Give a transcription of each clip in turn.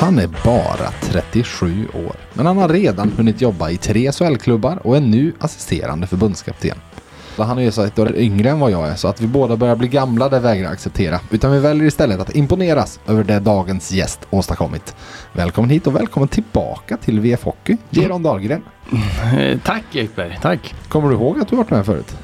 Han är bara 37 år, men han har redan hunnit jobba i tre SHL-klubbar och är nu assisterande förbundskapten. Han är ju så ett år yngre än vad jag är, så att vi båda börjar bli gamla det vägrar jag acceptera. Utan vi väljer istället att imponeras över det dagens gäst åstadkommit. Välkommen hit och välkommen tillbaka till VF Hockey, Geron Dahlgren. Eh, Tack Ekberg, tack. Kommer du ihåg att du varit med förut?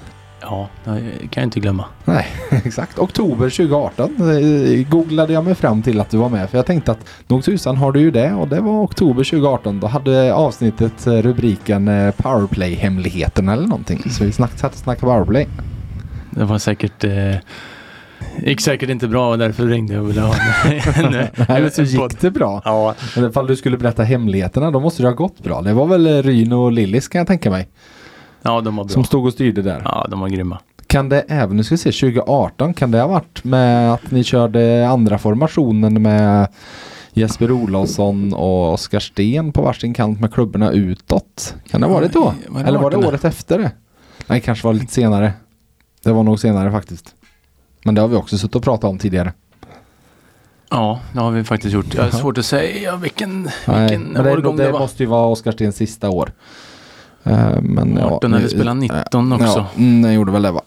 Ja, det kan jag inte glömma. Nej, exakt. Oktober 2018 eh, googlade jag mig fram till att du var med. För jag tänkte att nog tusan har du ju det. Och det var oktober 2018. Då hade avsnittet eh, rubriken eh, Powerplay-hemligheten eller någonting. Så vi snack, satt och snackade powerplay. Det var säkert... Eh, gick säkert inte bra och därför ringde jag och ville ha en, Nej, men så gick det bra. Ja, Men ifall du skulle berätta hemligheterna då måste det ha gått bra. Det var väl Ryn och Lillis kan jag tänka mig. Ja, de var bra. Som stod och styrde där. Ja, de var grymma. Kan det även, nu ska vi se, 2018, kan det ha varit med att ni körde andra formationen med Jesper Olofsson och Oskar Sten på varsin kant med klubborna utåt? Kan det ha varit då? Var det Eller var det 18? året efter det? Nej, kanske var lite senare. Det var nog senare faktiskt. Men det har vi också suttit och pratat om tidigare. Ja, det har vi faktiskt gjort. Jag har svårt att säga vilken, Nej, vilken men det, årgång det, det var. måste ju vara Oskar Stens sista år. Eh, men, 18 nu- eller spelade 19 också. Ja, mm, den gjorde väl det va?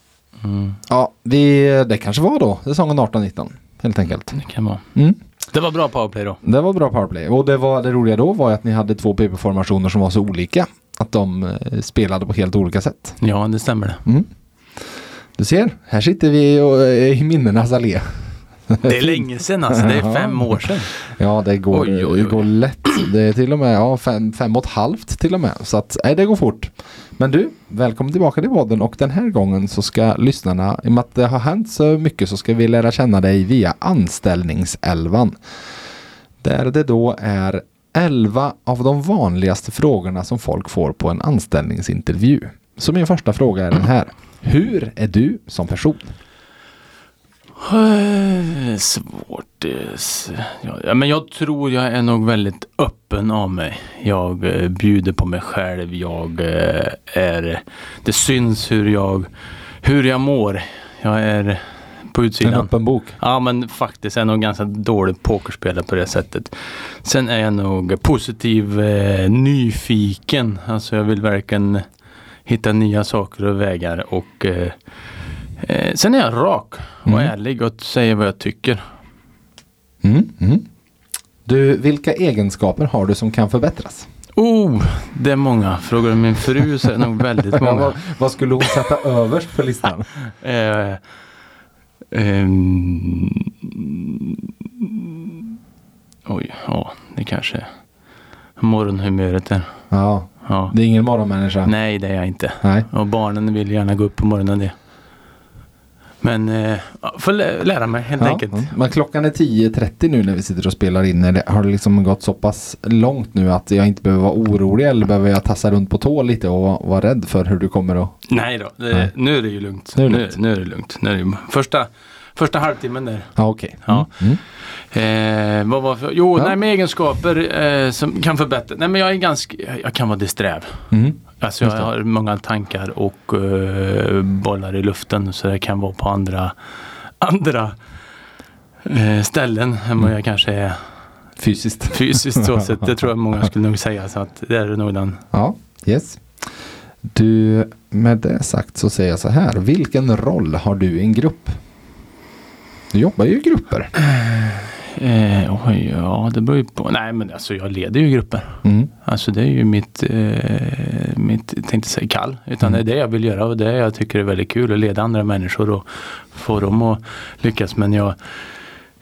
Mm, Ja, vi, det kanske var då säsongen 18-19 helt enkelt. det kan vara. Mm. Det var bra powerplay då. Det var bra powerplay. Och det, var, det roliga då var att ni hade två PP-formationer som var så olika. Att de eh, spelade på helt olika sätt. Ja, det stämmer det. Mm. Du ser, här sitter vi och, eh, i minnenas allé. Det är länge sedan alltså. Det är fem år sedan. Ja, det går, Oj, oj, oj. Det går lätt. Det är till och med ja, fem, fem och ett halvt till och med. Så att, nej, det går fort. Men du, välkommen tillbaka till podden och den här gången så ska lyssnarna, i och med att det har hänt så mycket så ska vi lära känna dig via anställningselvan. Där det då är 11 av de vanligaste frågorna som folk får på en anställningsintervju. Så min första fråga är den här. Hur är du som person? Svårt. Ja, men jag tror jag är nog väldigt öppen av mig. Jag eh, bjuder på mig själv. Jag eh, är... Det syns hur jag, hur jag mår. Jag är på En utsidan. öppen bok. Ja men faktiskt är jag nog ganska dålig pokerspelare på det sättet. Sen är jag nog positiv, eh, nyfiken. Alltså jag vill verkligen hitta nya saker och vägar och eh, eh, sen är jag rak och Mm. ärlig och säger vad jag tycker. Mm, mm. Du, vilka egenskaper har du som kan förbättras? Oh, det är många. Frågar du min fru så är det nog väldigt många. vad, vad skulle hon sätta överst på listan? Eh, ehm, oj, ja, det kanske är morgonhumöret där. Ja, Ja. det är ingen morgonmänniska. Nej, det är jag inte. Nej. Och barnen vill gärna gå upp på morgonen det. Men eh, får lä- lära mig helt Ja, enkelt. ja. Men klockan är 10.30 nu när vi sitter och spelar in. Det, har det liksom gått så pass långt nu att jag inte behöver vara orolig eller behöver jag tassa runt på tå lite och vara, vara rädd för hur du kommer att... Nej då, det, Nej. nu är det ju lugnt. Nu är det Nu, lugnt. nu är det lugnt. Nu är det ju första, första halvtimmen där. Ja, okej. Ja. Mm. Eh, vad var för, jo, Ja. nej, med egenskaper eh, som kan förbättra. Nej, men jag är ganska, jag- jag kan vara disträv. Mm. Alltså jag har många tankar och eh, bollar i luften så det kan vara på andra, andra eh, ställen än Mm. vad jag kanske är Fysiskt. fysiskt så sett. Det tror jag många skulle nog säga. Så att det är nog den. Ja, yes. Du, med det sagt så säger jag så här. Vilken roll har du i en grupp? Du jobbar ju i grupper. Eh, oj, ja det beror ju på. Nej men alltså jag leder ju grupper. Mm. Alltså det är ju mitt, eh, mitt tänkte säga kall. Utan det är det jag vill göra och det jag tycker är väldigt kul att leda andra människor och få dem att lyckas. Men jag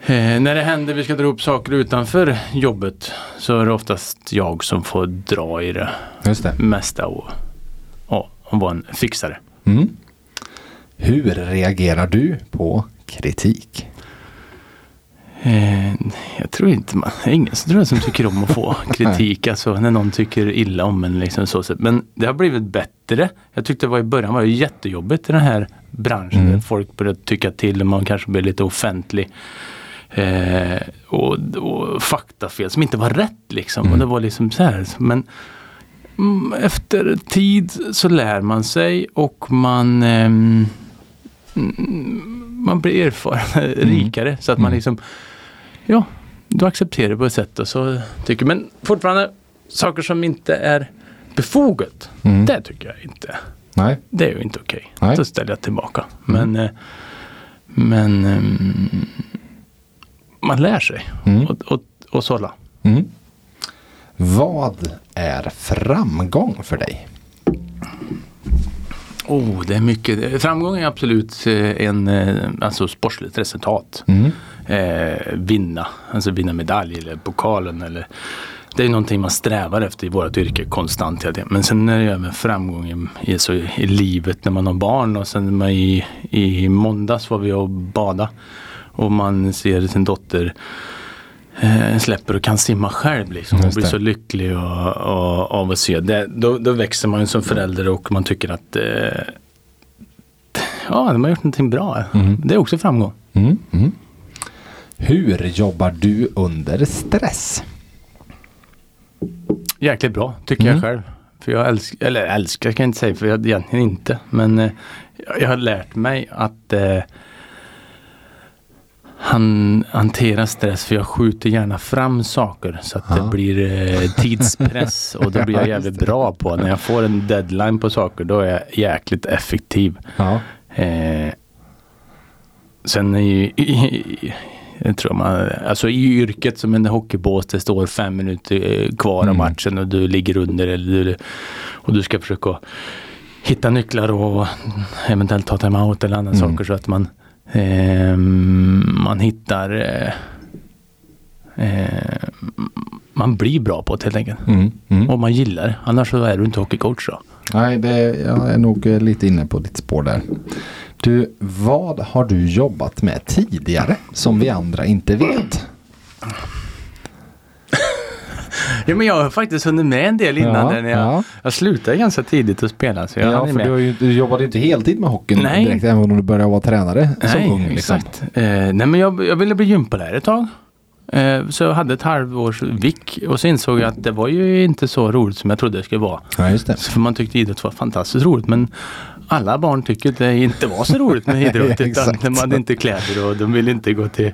Eh, när det händer vi ska dra upp saker utanför jobbet så är det oftast jag som får dra i det Just det. mesta och, ja, och vara en fixare. Mm. Hur reagerar du på kritik? Eh, jag tror inte man, det är ingen som, tror jag som tycker om att få kritik, alltså när någon tycker illa om en. Liksom så. Men det har blivit bättre. Jag tyckte det var i början var det jättejobbigt i den här branschen. Mm. Där folk började tycka till och man kanske blev lite offentlig. Eh, och, och faktafel som inte var rätt liksom. Mm. Och det var liksom så här. Men mm, efter tid så lär man sig och man mm, man blir erfaren, rikare. Så att man Mm. liksom Ja, du accepterar det på ett sätt och så tycker Men fortfarande saker som inte är befogat. Mm. Det tycker jag inte. Nej. Det är ju inte okej. Nej. Då ställer jag tillbaka. Men, eh, men ehm, man lär sig Mm. och, och, och sålla. Mm. Vad är framgång för dig? Oh, det är mycket. Framgång är absolut eh, en eh, alltså sportsligt resultat. Mm. Eh, vinna, alltså vinna medalj eller pokalen eller det är någonting man strävar efter i vårt yrke konstant. Men sen är det även framgång i, i, så, i livet när man har barn och sen man i, i måndags var vi och bada och man ser sin dotter eh, släpper och kan simma själv liksom Just blir så lycklig och, och, av att se det. Då, då växer man som förälder och man tycker att eh, ja, de har gjort någonting bra. Mm. Det är också framgång. Mm. Mm. Hur jobbar du under stress? Jäkligt bra tycker Mm. jag själv. För jag älskar, eller älskar kan jag inte säga för jag egentligen inte. Men eh, jag har lärt mig att eh, han, hantera stress för jag skjuter gärna fram saker så att Ja. det blir eh, tidspress och då blir jag Ja, jävligt det. bra på när jag får en deadline på saker då är jag jäkligt effektiv. Ja. Eh, sen i, i, i, jag tror man, alltså i yrket som en hockeybås, det står fem minuter eh, kvar Mm. av matchen och du ligger under eller du, och du ska försöka hitta nycklar och eventuellt ta timeout eller andra Mm. saker så att man, eh, man hittar eh, eh, man blir bra på det helt enkelt. Mm. Mm. Och man gillar det. Annars så är du inte hockeycoach då. Nej, det, jag är nog eh, lite inne på ditt spår där. Du, vad har du jobbat med tidigare som vi andra inte vet? Ja men jag har faktiskt hunnit med en del innan Ja, när jag, ja. jag slutade ganska tidigt att spela. Så jag Ja, för med. du, har ju, du jobbade ju inte heltid med hockeyn Nej. direkt, även om du började vara tränare som Nej, ung. Liksom. exakt. Eh, nej men jag, jag ville bli gympalärare ett tag. Eh, så jag hade ett halvårs vik och så insåg jag att det var ju inte så roligt som jag trodde det skulle vara. Ja, just det. Så För man tyckte idrott var fantastiskt roligt men alla barn tycker att det inte var så roligt med idrott. utan de hade inte kläder och de ville inte gå till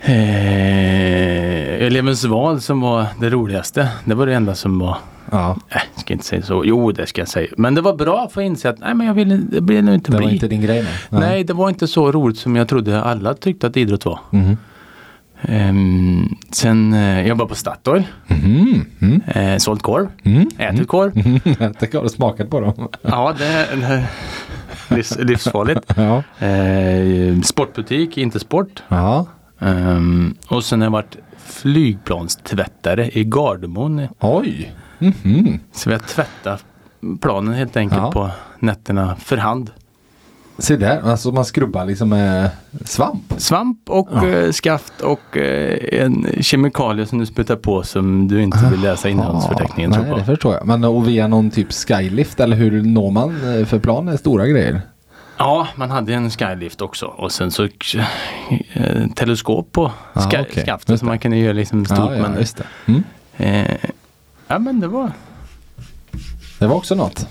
eh, elevens val som var det roligaste. Det var det enda som var Ja, Nej, jag ska inte säga så. Jo, det ska jag säga. Men det var bra för att inse att nej, men jag ville, det blir nog inte det bli. var inte din grej. Nej. Nej, det var inte så roligt som jag trodde alla tyckte att idrott var. Mhm. Ehm, sen jag jobbade på Statoil, Mhm. Mm. eh, sålt korv, Mm. ätit korv. Jag tänker, har du smakat på dem? Ja, det är det livs, livsfarligt. Ja. Eh, sportbutik, inte sport. Ja. Ehm, och sen har jag varit flygplanstvättare i Gardermoen. Oj. Mhm. Så vi har tvättat planen helt enkelt Ja. på nätterna för hand. Se där, alltså man skrubbar liksom med svamp. Svamp och Ja. eh, skaft och eh, en kemikalie som du sprutar på som du inte vill läsa innehållsförteckningen Nej, det på. förstår jag. Men och via någon typ skylift eller hur når man? eh, För plan är stora grejer. Ja, man hade en skylift också och sen så eh, teleskop på Ja, ska, okej. skaftet så det. man kunde göra liksom stort. ja, ja, men, just det. Mm. ja men det var, Det var också något.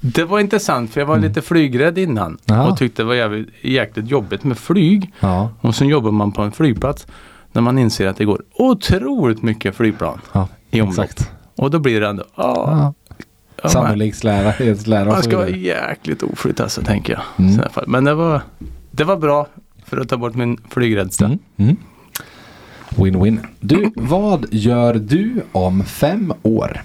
Det var intressant för jag var lite flygrädd innan Mm. Ja. och tyckte det var jävligt, jäkligt jobbigt med flyg. Ja. Och sen jobbar man på en flygplats när man inser att det går otroligt mycket flygplan ja. i omlopp. Exakt. Och då blir det ändå, ja, Ja. ja, Sannolikhetslära, Man ska vara jäkligt oflytt alltså tänker jag. Mm. I sådana fall. Men det var, det var bra för att ta bort min flygrädsla. Mm. Mm. Win-win. Du, vad gör du om fem år?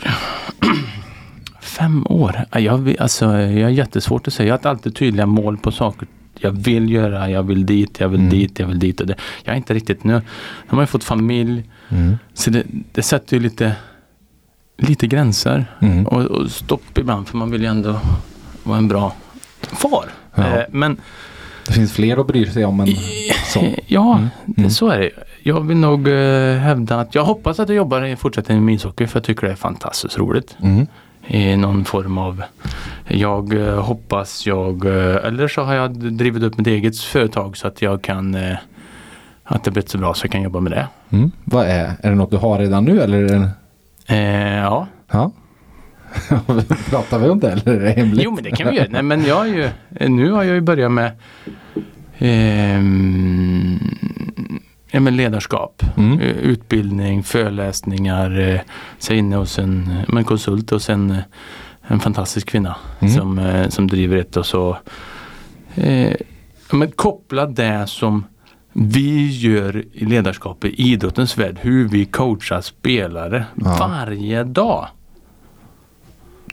Fem år? Ja, Jag, alltså, jag har jättesvårt att säga. Jag har alltid tydliga mål på saker jag vill göra. Jag vill dit, jag vill Mm. dit, jag vill dit. Och det, jag är inte riktigt nu. Nu har ju fått familj. Mm. Så det, det sätter ju lite, lite gränser. Mm. Och, och stopp ibland för man vill ju ändå vara en bra far. Ja. Eh, men Det finns fler att bry sig om än så. Ja, Mm. Mm. så är det. Jag vill nog eh, hävda att jag hoppas att jag jobbar i fortsättningen med ishockey för jag tycker det är fantastiskt roligt. Mm. I någon form av, jag eh, hoppas jag, eh, eller så har jag drivit upp mitt eget företag så att jag kan, att det blivit så bra så jag kan jobba med det. Mm. Vad är, är det något du har redan nu eller? Eh, ja, ja. Pratar vi om det eller är det hemligt? jo men det kan vi göra. Nej men jag ju, nu har jag ju börjat med ja, men ledarskap, Mm. Eh, utbildning, föreläsningar. Eh, så inne hos en, men konsult och sen eh, en fantastisk kvinna Mm. som, eh, som driver ett och så eh, men koppla det som vi gör i ledarskap i idrottens värld, hur vi coachar spelare Ja. varje dag.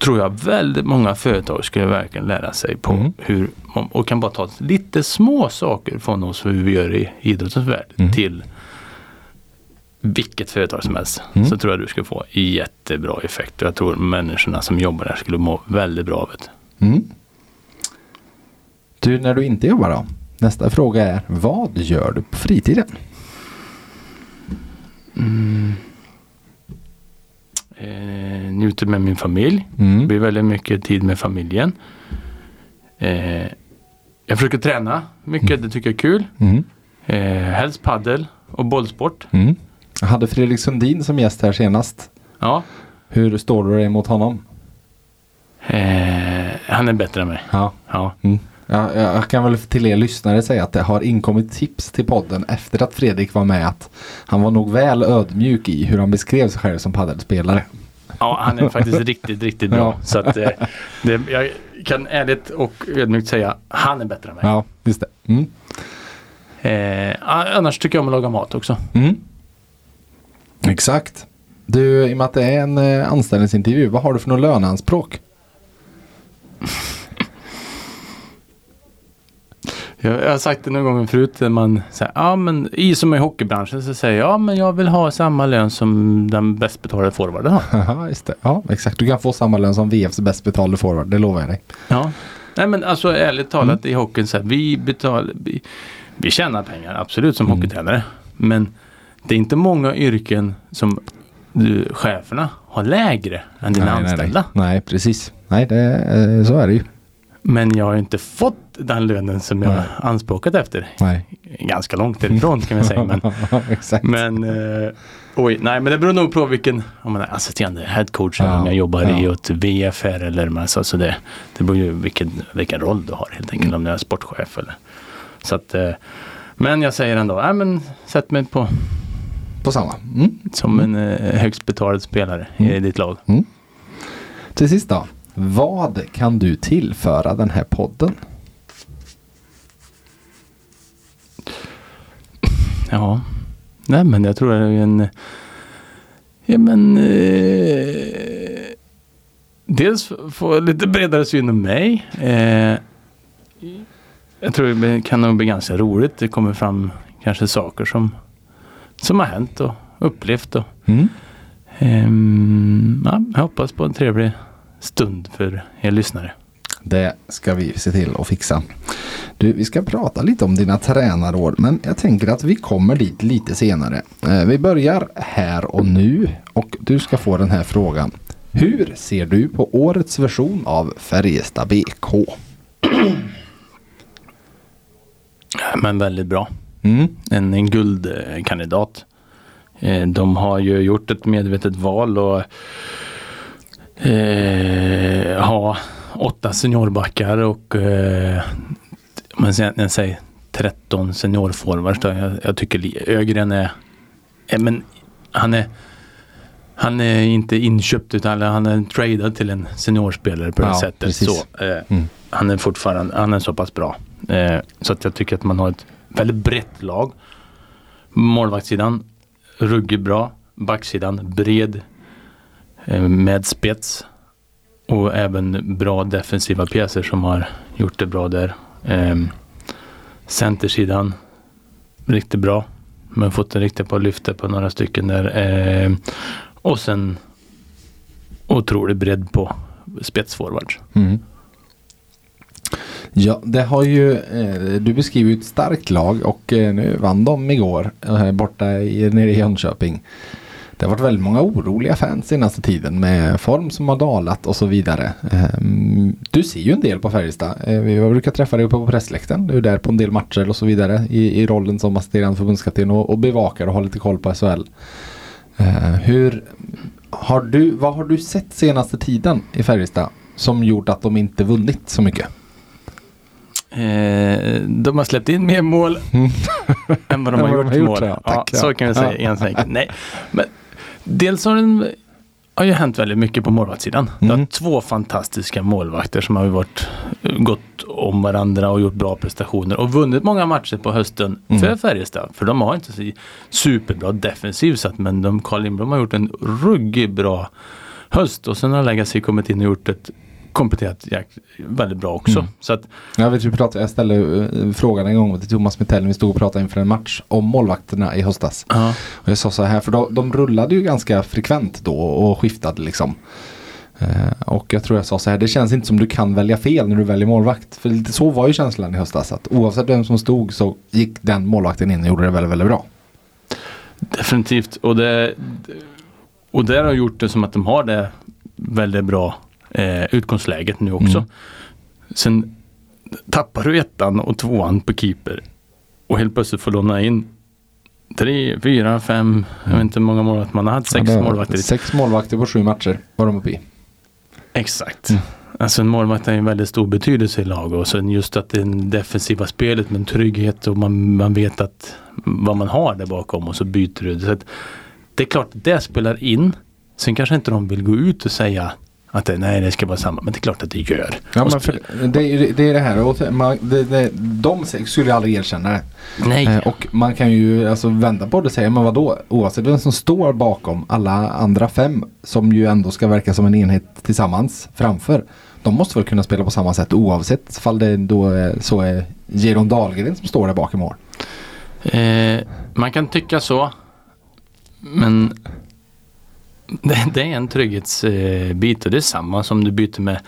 Tror jag väldigt många företag skulle verkligen lära sig på Mm. hur och kan bara ta lite små saker från oss hur vi gör i idrottens värld Mm. till vilket företag som helst. Mm. Så tror jag du skulle få jättebra effekt. Och jag tror människorna som jobbar där skulle må väldigt bra av det. Mm. Du, när du inte jobbar då? Nästa fråga är, vad gör du på fritiden? Eh, njuter med min familj. Det Mm. blir väldigt mycket tid med familjen. Eh, jag försöker träna mycket, det tycker jag är kul. Mm. Eh, helst paddel och bollsport. Mm. Jag hade Fredrik Sundin som gäst här senast. Ja, Hur står du dig mot honom? eh, han är bättre än mig. Ja. Ja. Mm. Ja, jag kan väl till er lyssnare säga att det har inkommit tips till podden efter att Fredrik var med att han var nog väl ödmjuk i hur han beskrev sig själv som paddelspelare. ja, han är faktiskt riktigt, riktigt bra. Ja. Så att, eh, det, jag kan ärligt och ödmjukt säga, han är bättre än mig. Ja, just det. Mm. Eh, annars tycker jag om att laga mat också. Mm. Exakt. Du, i och med att det är en eh, anställningsintervju, vad har du för några löneanspråk? Jag, jag har sagt det någon gång förut när man säger, ja men i som i hockeybranschen så säger jag, ja men jag vill ha samma lön som den bäst betalade forwarden har. Just det. Ja, exakt. Du kan få samma lön som VFs bäst betalde forward, det lovar jag dig. Ja. Nej men alltså ärligt talat i hockeyn så här, vi betalar, vi, vi tjänar pengar absolut som hockeytränare. Men det är inte många yrken som du, cheferna har lägre än dina nej, nej, anställda. nej. nej, precis. Nej, det, eh, så är det ju. Men jag har inte fått den lönen som jag Nej. anspokat efter. Nej. Ganska långt ifrån kan vi säga. Men, men eh, oj, nej men det beror nog på vilken om man är assisterande headcoach eller Ja, om jag jobbar ja. i ett VFR eller alltså, så det, det beror ju vilken, vilken roll du har helt enkelt Mm. om du är sportchef eller så att eh, men jag säger ändå, nej men sätt mig på På samma. Mm. som en eh, högst betald spelare i Mm. ditt lag. Till sist då. Vad kan du tillföra den här podden? Ja, nej men jag tror det är en Ja men eh, Dels få lite bredare syn om mig. Eh, jag tror det kan nog bli ganska roligt. Det kommer fram kanske saker som Som har hänt och upplevt och Mm. ehm, ja, Jag hoppas på en trevlig stund för er lyssnare. Det ska vi se till att fixa. Du, vi ska prata lite om dina tränarår, men jag tänker att vi kommer dit lite senare. Eh, vi börjar här och nu och du ska få den här frågan. Hur ser du på årets version av Färjestad BK? Men väldigt bra. Mm. en, en guldkandidat. Eh, de har ju gjort ett medvetet val och eh, ha åtta seniorbackar och eh, man säger, jag säger 13 seniorforwards. Jag, jag tycker Ögren är, eh, men han är han är inte inköpt utan han är tradad till en seniorspelare på det Ja, sättet. precis. Så, eh, Mm. Han är fortfarande han är så pass bra. Eh, så att jag tycker att man har ett väldigt brett lag. Målvaktssidan ruggigt bra. Backsidan bred. Eh, med spets. Och även bra defensiva pjäser som har gjort det bra där. Eh, centersidan riktigt bra. Men fått en riktigt på lyfte på några stycken där. Eh, och sen otrolig bredd på spetsforwards. Mm. Ja, det har ju, eh, du beskriver ju ett starkt lag och eh, nu vann de igår eh, borta i, nere i Jönköping. Det har varit väldigt många oroliga fans senaste tiden med form som har dalat och så vidare. Ehm, Du ser ju en del på Färjestad. Eh, Vi brukar träffa dig uppe på pressläktaren. Du är där på en del matcher och så vidare i, i rollen som assisterande förbundskapten och, och bevakar och har lite koll på SHL. Eh, Hur har du, vad har du sett senaste tiden i Färjestad som gjort att de inte vunnit så mycket? Eh, de har släppt in mer mål än vad de Än har vad de gjort har gjort, mål. ja. Ja, Tack, ja. så kan vi säga ja. Nej, men dels har, den, har ju hänt väldigt mycket på målvaktssidan. Mm. har två fantastiska målvakter som har varit, gått om varandra och gjort bra prestationer och vunnit många matcher på hösten Mm. för Färjestad. För de har inte så superbra defensiv så att, men de, Carl Lindblom har gjort en ruggig bra höst och sen har Legacy kommit in och gjort ett kompletterat väldigt bra också. Mm. Så att Jag, vet, vi pratade, jag ställde eh, frågan en gång till Thomas Mittell när vi stod och pratade inför en match om målvakterna i höstas. Ja. Och jag sa så här, för de, de rullade ju ganska frekvent då och skiftade liksom. Eh, och jag tror jag sa så här, det känns inte som du kan välja fel när du väljer målvakt. För lite så var ju känslan i höstas. Att oavsett vem som stod så gick den målvakten in och gjorde det väldigt, väldigt bra. Definitivt. Och det, och det har gjort det som att de har det väldigt bra eh, utgångsläget nu också. Mm. Sen tappar du ettan och tvåan på keeper och helt plötsligt får låna in tre, fyra, fem, jag vet inte hur många målvakter man har haft, sex Ja, målvakter. Sex målvakter på sju matcher var de uppe i. Exakt. Mm. Alltså en målvakt har en väldigt stor betydelse i lag och sen just att det defensiva spelet med trygghet och man, man vet att vad man har där bakom och så byter du. Så det är klart att det spelar in. Sen kanske inte de vill gå ut och säga att det, nej det ska vara samma, men det är klart att det gör. Ja, men för, det, det är det här. Man, det, det, de skulle aldrig erkänna det. nej. Eh, och man kan ju alltså vända på det och säga, men vadå? Oavsett vem som står bakom alla andra fem som ju ändå ska verka som en enhet tillsammans framför. De måste väl kunna spela på samma sätt oavsett fall det då är, så är Geron Dahlgren som står där bakom mål. Eh, man kan tycka så. Men det, det är en trygghetsbit och det är samma som du byter med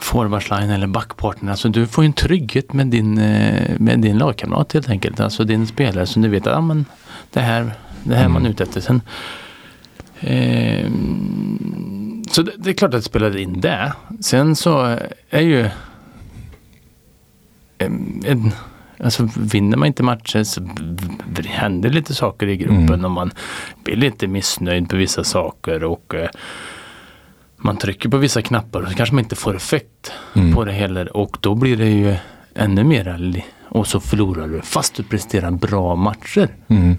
forwardsline eller backpartner. Alltså du får ju en trygghet med din, eh, med din lagkamrat helt enkelt. Alltså din spelare som du vet att ja, men det här, det här är man Mm. ute efter. Sen, eh, så det, det är klart att det spelar in det. Sen så är ju en, en, alltså vinner man inte matcher så händer lite saker i gruppen Mm. och man blir lite missnöjd på vissa saker och eh, man trycker på vissa knappar och så kanske man inte får effekt Mm. på det heller och då blir det ju ännu mer och så förlorar du fast du presterar bra matcher. Mm.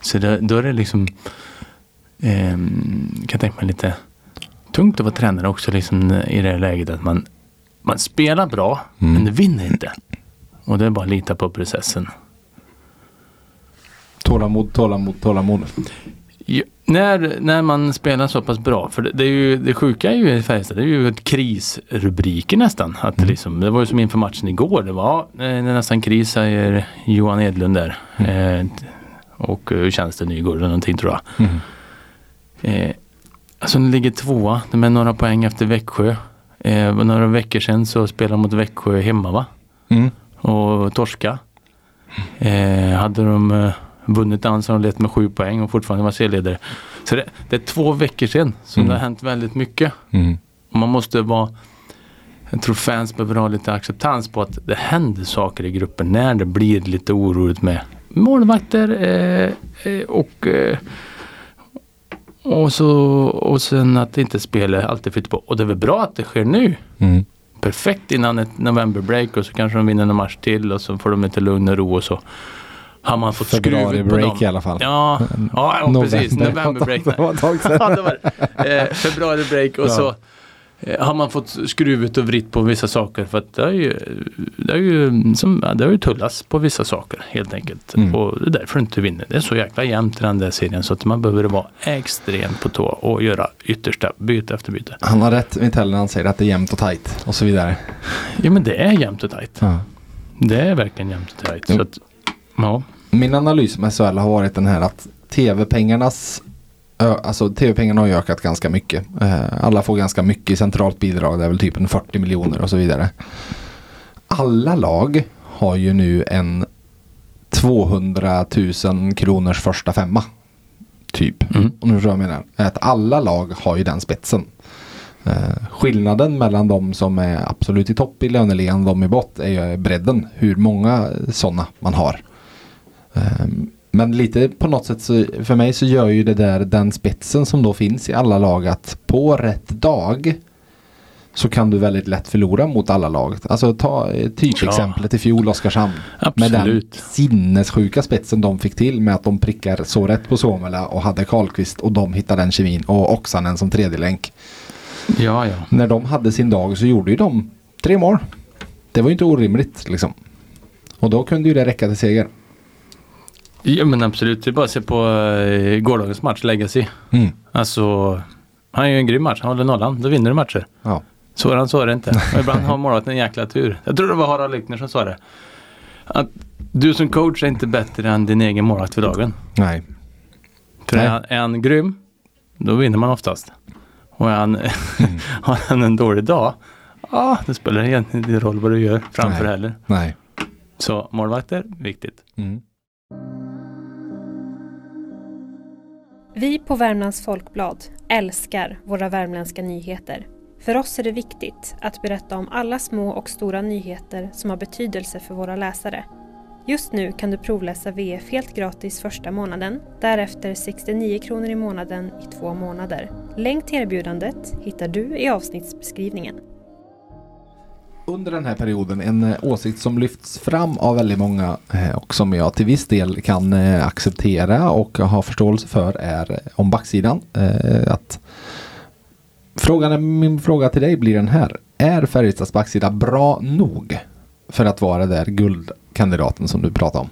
Så det, då är det liksom ehm, kan jag tänka mig lite tungt att vara tränare också liksom i det läget att man, man spelar bra Mm. men du vinner inte. Och det är bara att lita på processen. Tålamod, tålamod, tålamod. Ja, när, när man spelar så pass bra, för det, det, är ju, det sjuka är ju i Färjestad, det är ju ett krisrubriker nästan. Att det, liksom, det var ju som inför matchen igår, det var det är nästan kris säger Johan Edlund där. Eh, och eh, hur känns det Nygård eller någonting tror jag. Mm. Eh, alltså de ligger tvåa, de är några poäng efter Växjö. Eh, några veckor sedan så spelade de mot Växjö hemma va? Mm. Och torska. Eh, hade de eh, vunnit den så hade de lett med sju poäng och fortfarande var serieledare. Så det, det är två veckor sedan som Mm. det har hänt väldigt mycket. Mm. Och man måste vara jag tror fans behöver ha lite acceptans på att det händer saker i gruppen när det blir lite oroligt med målvakter eh, eh, och eh, och, så, och sen att inte spelet alltid flyter på. Och det är väl bra att det sker nu Mm. Perfekt innan ett novemberbreak och så kanske de vinner en match till och så får de lite lugn och ro och så har man fått skruv på dem. i alla fall. Ja, ja, ja precis. Novemberbreak. Det var ett tag sedan. ja, det var. Eh, februari-break och Ja. så har man fått skruvet och vritt på vissa saker för att det har ju, det har ju, som, det har ju tullats på vissa saker helt enkelt. Mm. Och det är därför du inte vinner. Det är så jäkla jämnt i den där serien så att man behöver vara extremt på tå och göra yttersta byte efter byte. Han har rätt Vitell när han säger att det är jämnt och tajt och så vidare. Ja men det är jämnt och tajt. Ja. Det är verkligen jämnt och tajt. Jo. Så att, ja. Min analys med SHL har varit den här att tv-pengarnas Alltså tv-pengarna har ju ökat ganska mycket. Eh, Alla får ganska mycket i centralt bidrag. Det är väl typ en 40 miljoner och så vidare. Alla lag har ju nu en 200 000 kronors första femma. Typ. Mm. Om du förstår jag menar. Att alla lag har ju den spetsen. Eh, skillnaden mellan de som är absolut i topp i löneligan och de i bott är ju bredden. Hur många sådana man har. Ehm, Men lite på något sätt så för mig så gör ju det där den spetsen som då finns i alla lag att på rätt dag så kan du väldigt lätt förlora mot alla lag. Alltså ta eh, typexemplet i fjol Oskarshamn. Med den Absolut. sinnessjuka spetsen de fick till med att de prickar så rätt på Suomela och hade Karlqvist och de hittade den kemin och Oksanen som tredje länk. Ja, ja. När de hade sin dag så gjorde ju de tre mål. Det var ju inte orimligt liksom. Och då kunde ju det räcka till seger. Ja men absolut. Det är bara att se på eh, gårdagens match, Legacy. Mm. Alltså, han ju en grym match. Han håller nollan. Då vinner du matcher. Ja. Svårare än så är det inte. Och ibland har målvakten en jäkla tur. Jag tror det var Harald Lyckner som sa det. Att du som coach är inte bättre än din egen målvakt för dagen. Nej. För Nej. är han, är han grym, då vinner man oftast. Och är han, har han en dålig dag, ja, det spelar egentligen inte roll vad du gör framför Nej. heller. Nej. Så målvakter, viktigt. Mm. Vi på Värmlands Folkblad älskar våra värmländska nyheter. För oss är det viktigt att berätta om alla små och stora nyheter som har betydelse för våra läsare. Just nu kan du provläsa VF helt gratis första månaden, därefter 69 kronor i månaden i två månader. Länk till erbjudandet hittar du i avsnittsbeskrivningen. Under den här perioden en eh, åsikt som lyfts fram av väldigt många eh, och som jag till viss del kan eh, acceptera och ha förståelse för är om backsidan. Att frågan min fråga till dig blir den här. Är Färjestads backsida bra nog för att vara där guldkandidaten som du pratade om?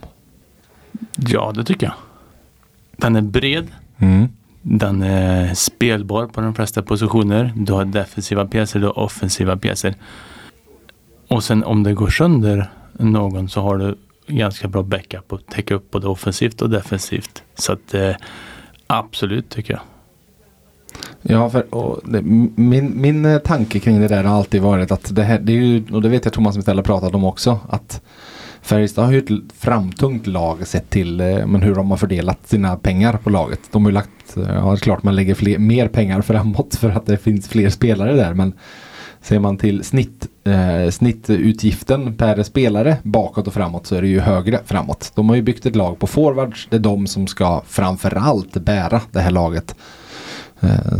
Ja, det tycker jag. Den är bred, Mm. den är spelbar på de flesta positioner. Du har defensiva pjäser, du har offensiva pjäser. Och sen om det går sönder någon så har du ganska bra backup och täcka upp både offensivt och defensivt. Så att eh, absolut tycker jag. Ja, för, och det, min, min eh, tanke kring det där har alltid varit att det här, det är ju, och det vet jag Thomas Mistella pratat om också, att Färjestad har ju ett framtungt lag sett till eh, men hur de har fördelat sina pengar på laget. De har ju lagt, eh, ja det är klart man lägger fler, mer pengar framåt för att det finns fler spelare där men ser man till snitt, eh, snittutgiften per spelare bakåt och framåt så är det ju högre framåt. De har ju byggt ett lag på forwards, det är de som ska framförallt bära det här laget. Eh,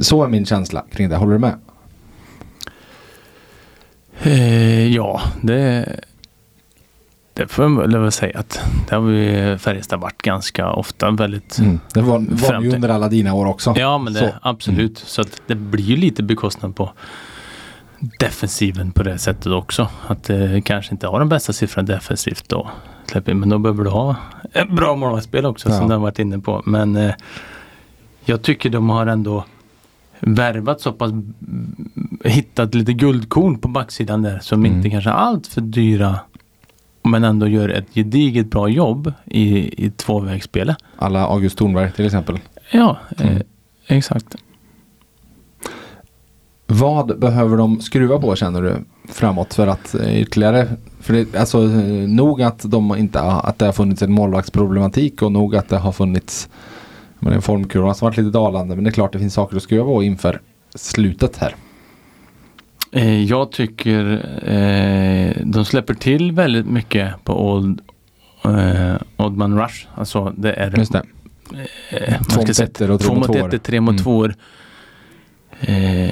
Så är min känsla kring det. Håller du med? Eh, ja, det, det får jag väl säga att det har vi Färjestad varit ganska ofta väldigt Det var, var ju under alla dina år också. Ja, men det, Så. Mm. absolut. Så att det blir ju lite bekostnad på defensiven på det sättet också. Att det kanske inte har den bästa siffran defensivt då. Men då behöver du ha ett bra målvaktsspel också Ja. som du har varit inne på. Men eh, jag tycker de har ändå värvat så pass hittat lite guldkorn på backsidan där som Mm. inte kanske är allt för dyra men ändå gör ett gediget bra jobb i, i tvåvägsspelet. Alla August Thornberg till exempel. Ja, Mm. eh, exakt. Vad behöver de skruva på känner du framåt för att eh, ytterligare för det, alltså eh, nog att de inte att det har funnits en målvaktsproblematik och nog att det har funnits men en formkurva som varit lite dalande men det är klart det finns saker att skruva på inför slutet här. Eh, jag tycker eh, de släpper till väldigt mycket på Old eh, Oddman Rush. Alltså det är Just det. eh, Två mot ettor och tre två mot tvåor. tre mot Mm. tvåor. Eh,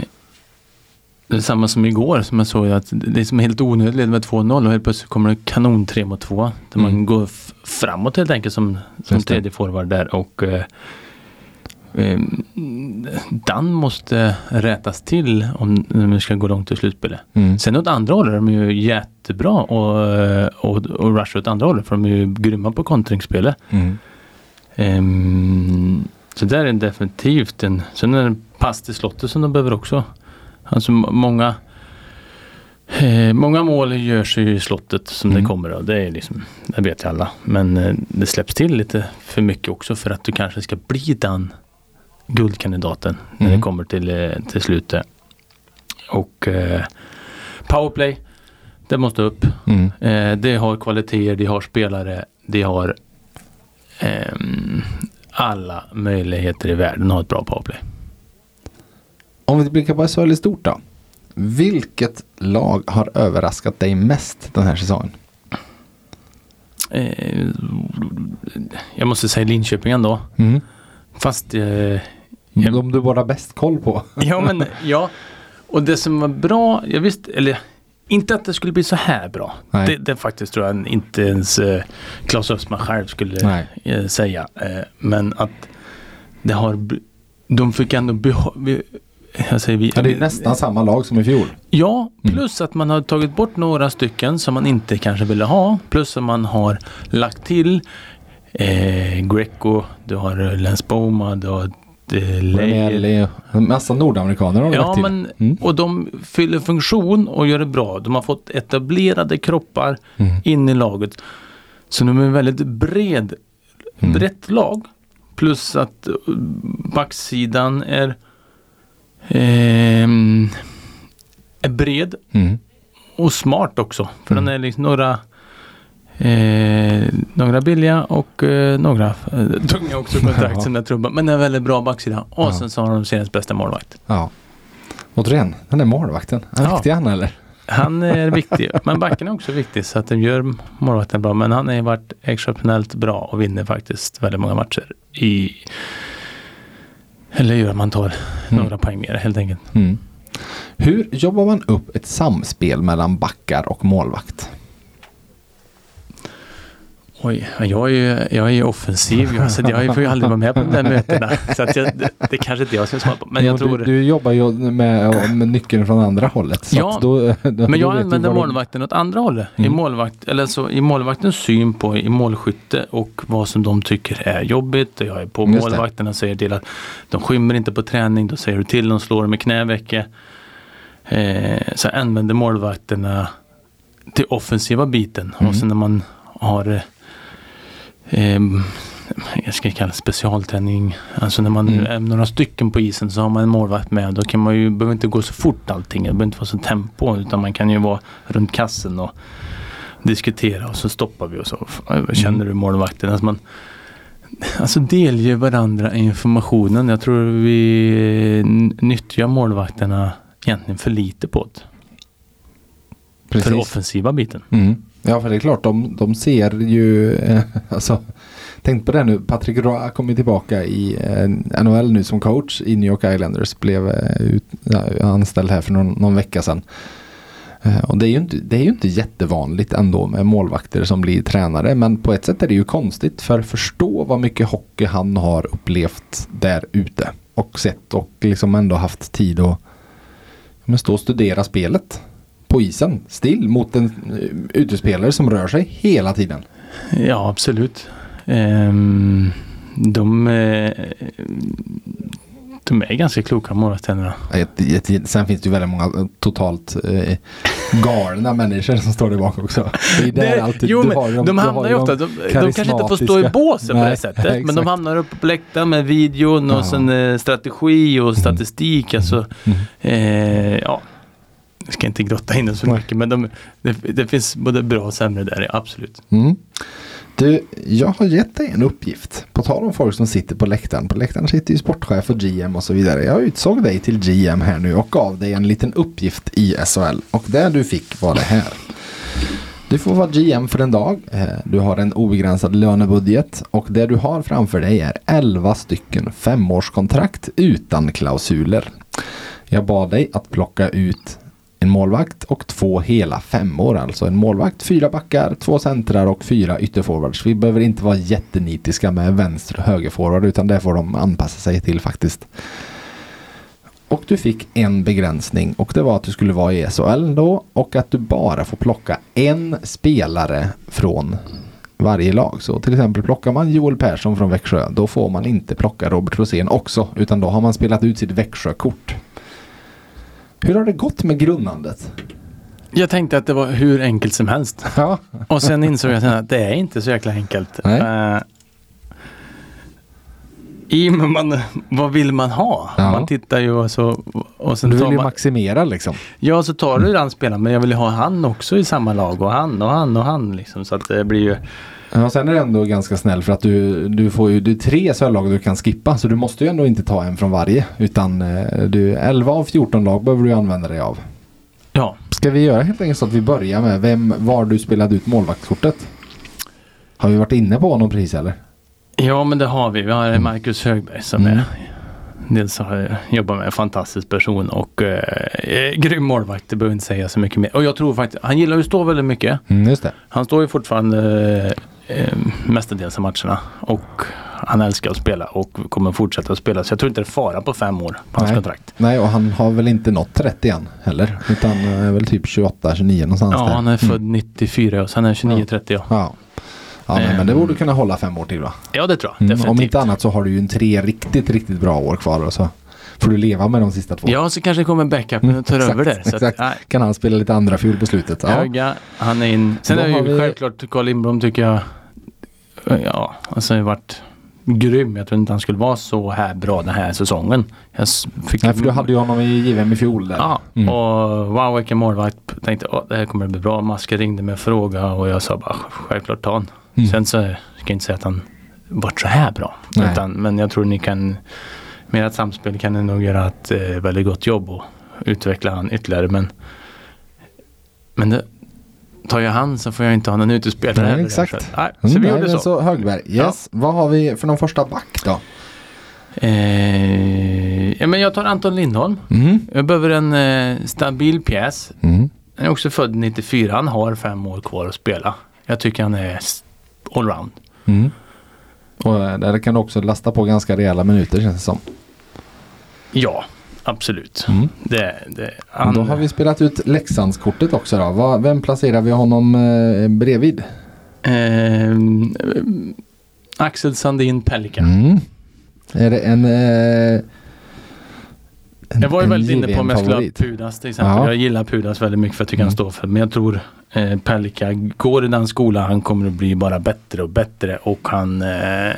samma som igår som jag såg att det är som helt onödigt led med 2-0 och helt plötsligt kommer det kanon 3 mot 2. Där Mm. man går framåt helt enkelt som, som Just tredje forward där och eh, eh, den måste rätas till om vi ska gå långt i slutspelet. Mm. Sen åt andra hållet är de ju jättebra och, och, och Rush åt andra hållet för de är ju grymma på kontringsspelet. Mm. Ehm, så där är definitivt en, sen är det en pass till slottet som de behöver också. Alltså många eh, Många mål görs ju i slottet som Mm. det kommer och det är liksom, det vet ju alla. Men eh, det släpps till lite för mycket också för att du kanske ska bli den guldkandidaten när Mm. det kommer till, eh, till slutet. Och eh, powerplay, det måste upp. Mm. Eh, det har kvaliteter, det har spelare, det har ehm, alla möjligheter i världen att ha ett bra powerplay. Om vi blickar på SHL i stort då. Vilket lag har överraskat dig mest den här säsongen? Eh, jag måste säga Linköping ändå. Fast eh, Ja. De du bara bäst koll på. Ja men ja. Och det som var bra, jag visste, eller inte att det skulle bli så här bra. Det, det faktiskt tror jag inte ens eh, Claes Östman själv skulle eh, säga. Eh, men att det har, de fick ändå behålla, jag vi, Ja, det är nästan samma lag som i fjol. Ja, Mm. plus att man har tagit bort några stycken som man inte kanske ville ha. Plus att man har lagt till eh, Greco, du har Lens Boma, du har eh. Ranielli, en massa nordamerikaner har de Ja, lagt till. men, Mm. och de fyller funktion och gör det bra. De har fått etablerade kroppar Mm. in i laget. Så de är en väldigt bred, Mm. brett lag. Plus att eh, backsidan är, är bred Mm. och smart också. För Mm. den är liksom några eh, några billiga och eh, några eh, tunga också kontrakt Ja. som jag tror. Men den är väldigt bra baksida. Och Ja. sen så har de seriens bästa målvakt. Ja. Återigen, den där målvakten. Är Ja. riktig han eller? Han är viktig. Men backen är också viktig så att den gör målvakten bra. Men han har ju varit exceptionellt bra och vinner faktiskt väldigt många matcher i eller gör att man tar Mm. några poäng mer helt enkelt. Mm. Hur jobbar man upp ett samspel mellan backar och målvakt? Oj, jag är ju, jag är ju offensiv. Jag, så jag får ju aldrig vara med på de där mötena. Så att jag, det, kanske inte jag ska svara på. Men jag Jo, tror... du, du jobbar ju med, med nyckeln från andra hållet. Ja, då, då, Men jag använder du- målvakten åt andra hållet. I, Mm. målvakt, eller så, I målvaktens syn på i målskytte och vad som de tycker är jobbigt. Jag är på Just målvakterna och säger till att de skymmer inte på träning. Då säger du till, de slår med knävecket. Eh, så jag använder målvakterna till offensiva biten. Mm. Och sen när man har eh, jag ska kalla det specialträning. Alltså när man Mm. är några stycken på isen så har man en målvakt med. Då kan man ju, behöver inte gå så fort allting. Det behöver inte vara så tempo. Utan man kan ju vara runt kassen och diskutera och så stoppar vi och så. Känner Mm. du målvakten? Alltså, man, alltså delger varandra informationen. Jag tror vi n- nyttjar målvakterna egentligen för lite på det. För Precis. offensiva biten. Mm. Ja, för det är klart, de, de ser ju, eh, alltså, tänk på det nu, Patrick Roy kommer tillbaka i eh, NHL nu som coach i New York Islanders, blev eh, ut, ja, anställd här för någon, någon vecka sedan. Eh, och det är, ju inte, det är ju inte jättevanligt ändå med målvakter som blir tränare, men på ett sätt är det ju konstigt, för förstå vad mycket hockey han har upplevt där ute och sett och liksom ändå haft tid att men stå och studera spelet på isen still mot en eh, utespelare som rör sig hela tiden. Ja, absolut. Ehm, de, eh, de är ganska kloka målvaktstränarna. Sen finns det ju väldigt många eh, totalt eh, galna människor som står där bak också. Det är där Det- alltid, jo, men de, har hamnar ju de ofta, de, de kanske inte får stå i båsen på det sättet. Men de hamnar uppe på läktaren med videon och Ja. sen eh, strategi och statistik. Alltså, Mm. eh, ja. Jag ska inte grotta in det så mycket men de, det, det finns både bra och sämre där, absolut. Mm. Du, jag har gett dig en uppgift. På tal om folk som sitter på läktaren. På läktaren sitter ju sportchef och GM och så vidare. Jag utsåg dig till GM här nu och gav dig en liten uppgift i SHL. Och det du fick var det här. Du får vara GM för en dag. Eh, Du har en obegränsad lönebudget och det du har framför dig är 11 stycken femårskontrakt utan klausuler. Jag bad dig att plocka ut en målvakt och två hela femmor. Alltså en målvakt, fyra backar, två centrar och fyra ytterforwards. Vi behöver inte vara jättenitiska med vänster och högerforward utan det får de anpassa sig till faktiskt. Och du fick en begränsning och det var att du skulle vara i SHL då och att du bara får plocka en spelare från varje lag. Så till exempel plockar man Joel Persson från Växjö då får man inte plocka Robert Rosén också utan då har man spelat ut sitt Växjökort. Hur har det gått med grunnandet? Jag tänkte att det var hur enkelt som helst. Ja. Och sen insåg jag att det är inte så jäkla enkelt. Eh, I med man, vad vill man ha? Ja. Man tittar ju och så och sen Du vill ju man, maximera liksom. Ja, så tar du den spelaren men jag vill ju ha han också i samma lag och han och han och han liksom så att det blir ju Ja, sen är det ändå ganska snäll för att du, du får ju du tre SHL-lag du kan skippa så du måste ju ändå inte ta en från varje utan eh, du 11 av 14 lag behöver du använda dig av. Ja, Ska vi göra helt enkelt så att vi börjar med vem var du spelade ut målvaktskortet? Har vi varit inne på honom precis eller? ja men det har vi. Vi har Marcus Högberg som Mm. är dels har jag jobbat med en fantastisk person och eh, grym målvakt. Det behöver inte säga så mycket mer. Och jag tror faktiskt, han gillar ju att stå väldigt mycket. Mm, just det. Han står ju fortfarande eh, mestadels av matcherna. Och han älskar att spela och kommer fortsätta att spela. Så jag tror inte det är fara på fem år på hans Nej. kontrakt. Nej, och han har väl inte nått 30 än heller. Utan är väl typ 28, 29 någonstans Ja, där. han är född 94 och sen är han 29-30 ja. Ja. Ja, nej, men det borde kunna hålla fem år till va? Ja det tror jag. Mm, Definitivt. om inte annat så har du ju en tre riktigt, riktigt bra år kvar och så får du leva med de sista två. Ja, så kanske det kommer backupen och tar Exakt, över där. Så att, exakt. nej, Kan han spela lite andra fjol på slutet? Ja. Höga, han är in. Sen Då är ju vi- självklart Carl Lindblom tycker jag. Ja, alltså har ju varit grym. Jag tror inte han skulle vara så här bra den här säsongen. Jag fick Nej, för du hade ju honom i JVM i fjol där. Ja, Mm. och wow vilken målvakt. Tänkte att det här kommer bli bra. Maske ringde med en fråga och jag sa bara självklart ta han. Mm. Sen så ska jag inte säga att han varit så här bra. Utan, men jag tror ni kan med ett samspel kan ni nog göra ett eh, väldigt gott jobb och utveckla han ytterligare. Men, men det, tar jag han så får jag inte ha någon utespelare. Nej, heller. exakt. Så, nej, så Mm, vi nej, gjorde så. så Högberg. Yes. Vad har vi för någon första back då? Eh, ja, men jag tar Anton Lindholm. Mm. Jag behöver en eh, stabil pjäs. Mm. Han är också född 94. Han har fem år kvar att spela. Jag tycker han är allround. Mm. Och eh, där kan du också lasta på ganska rejäla minuter känns det som. Ja, absolut. Mm. Det, det, han, Då har vi spelat ut Leksandskortet också då. Vad, vem placerar vi honom eh, bredvid? ehm, Axel Sandin Pelikan. Mm. Är det en... Eh, en Jag var ju väldigt inne på om jag skulle ha? Pudas till exempel. Ja. Jag gillar Pudas väldigt mycket för jag tycker han Mm. står för Men jag tror eh, Pelika går i den skolan. Han kommer att bli bara bättre och bättre och han eh,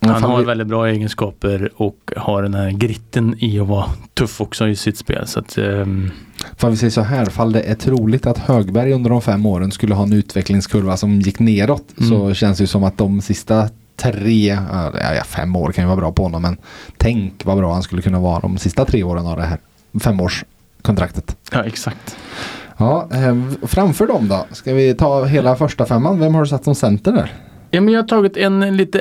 Han har väldigt bra egenskaper och har den här gritten i att vara tuff också i sitt spel. Så att, ehm, Fan vi säger så här, fall det är troligt att Högberg under de fem åren skulle ha en utvecklingskurva som gick neråt Mm. så känns det ju som att de sista tre, ja, fem år kan ju vara bra på honom men tänk vad bra han skulle kunna vara de sista tre åren av det här femårskontraktet. ja exakt. Ja, eh, framför dem då, ska vi ta hela första femman? Vem har du satt som center där? Ja, men jag har tagit en lite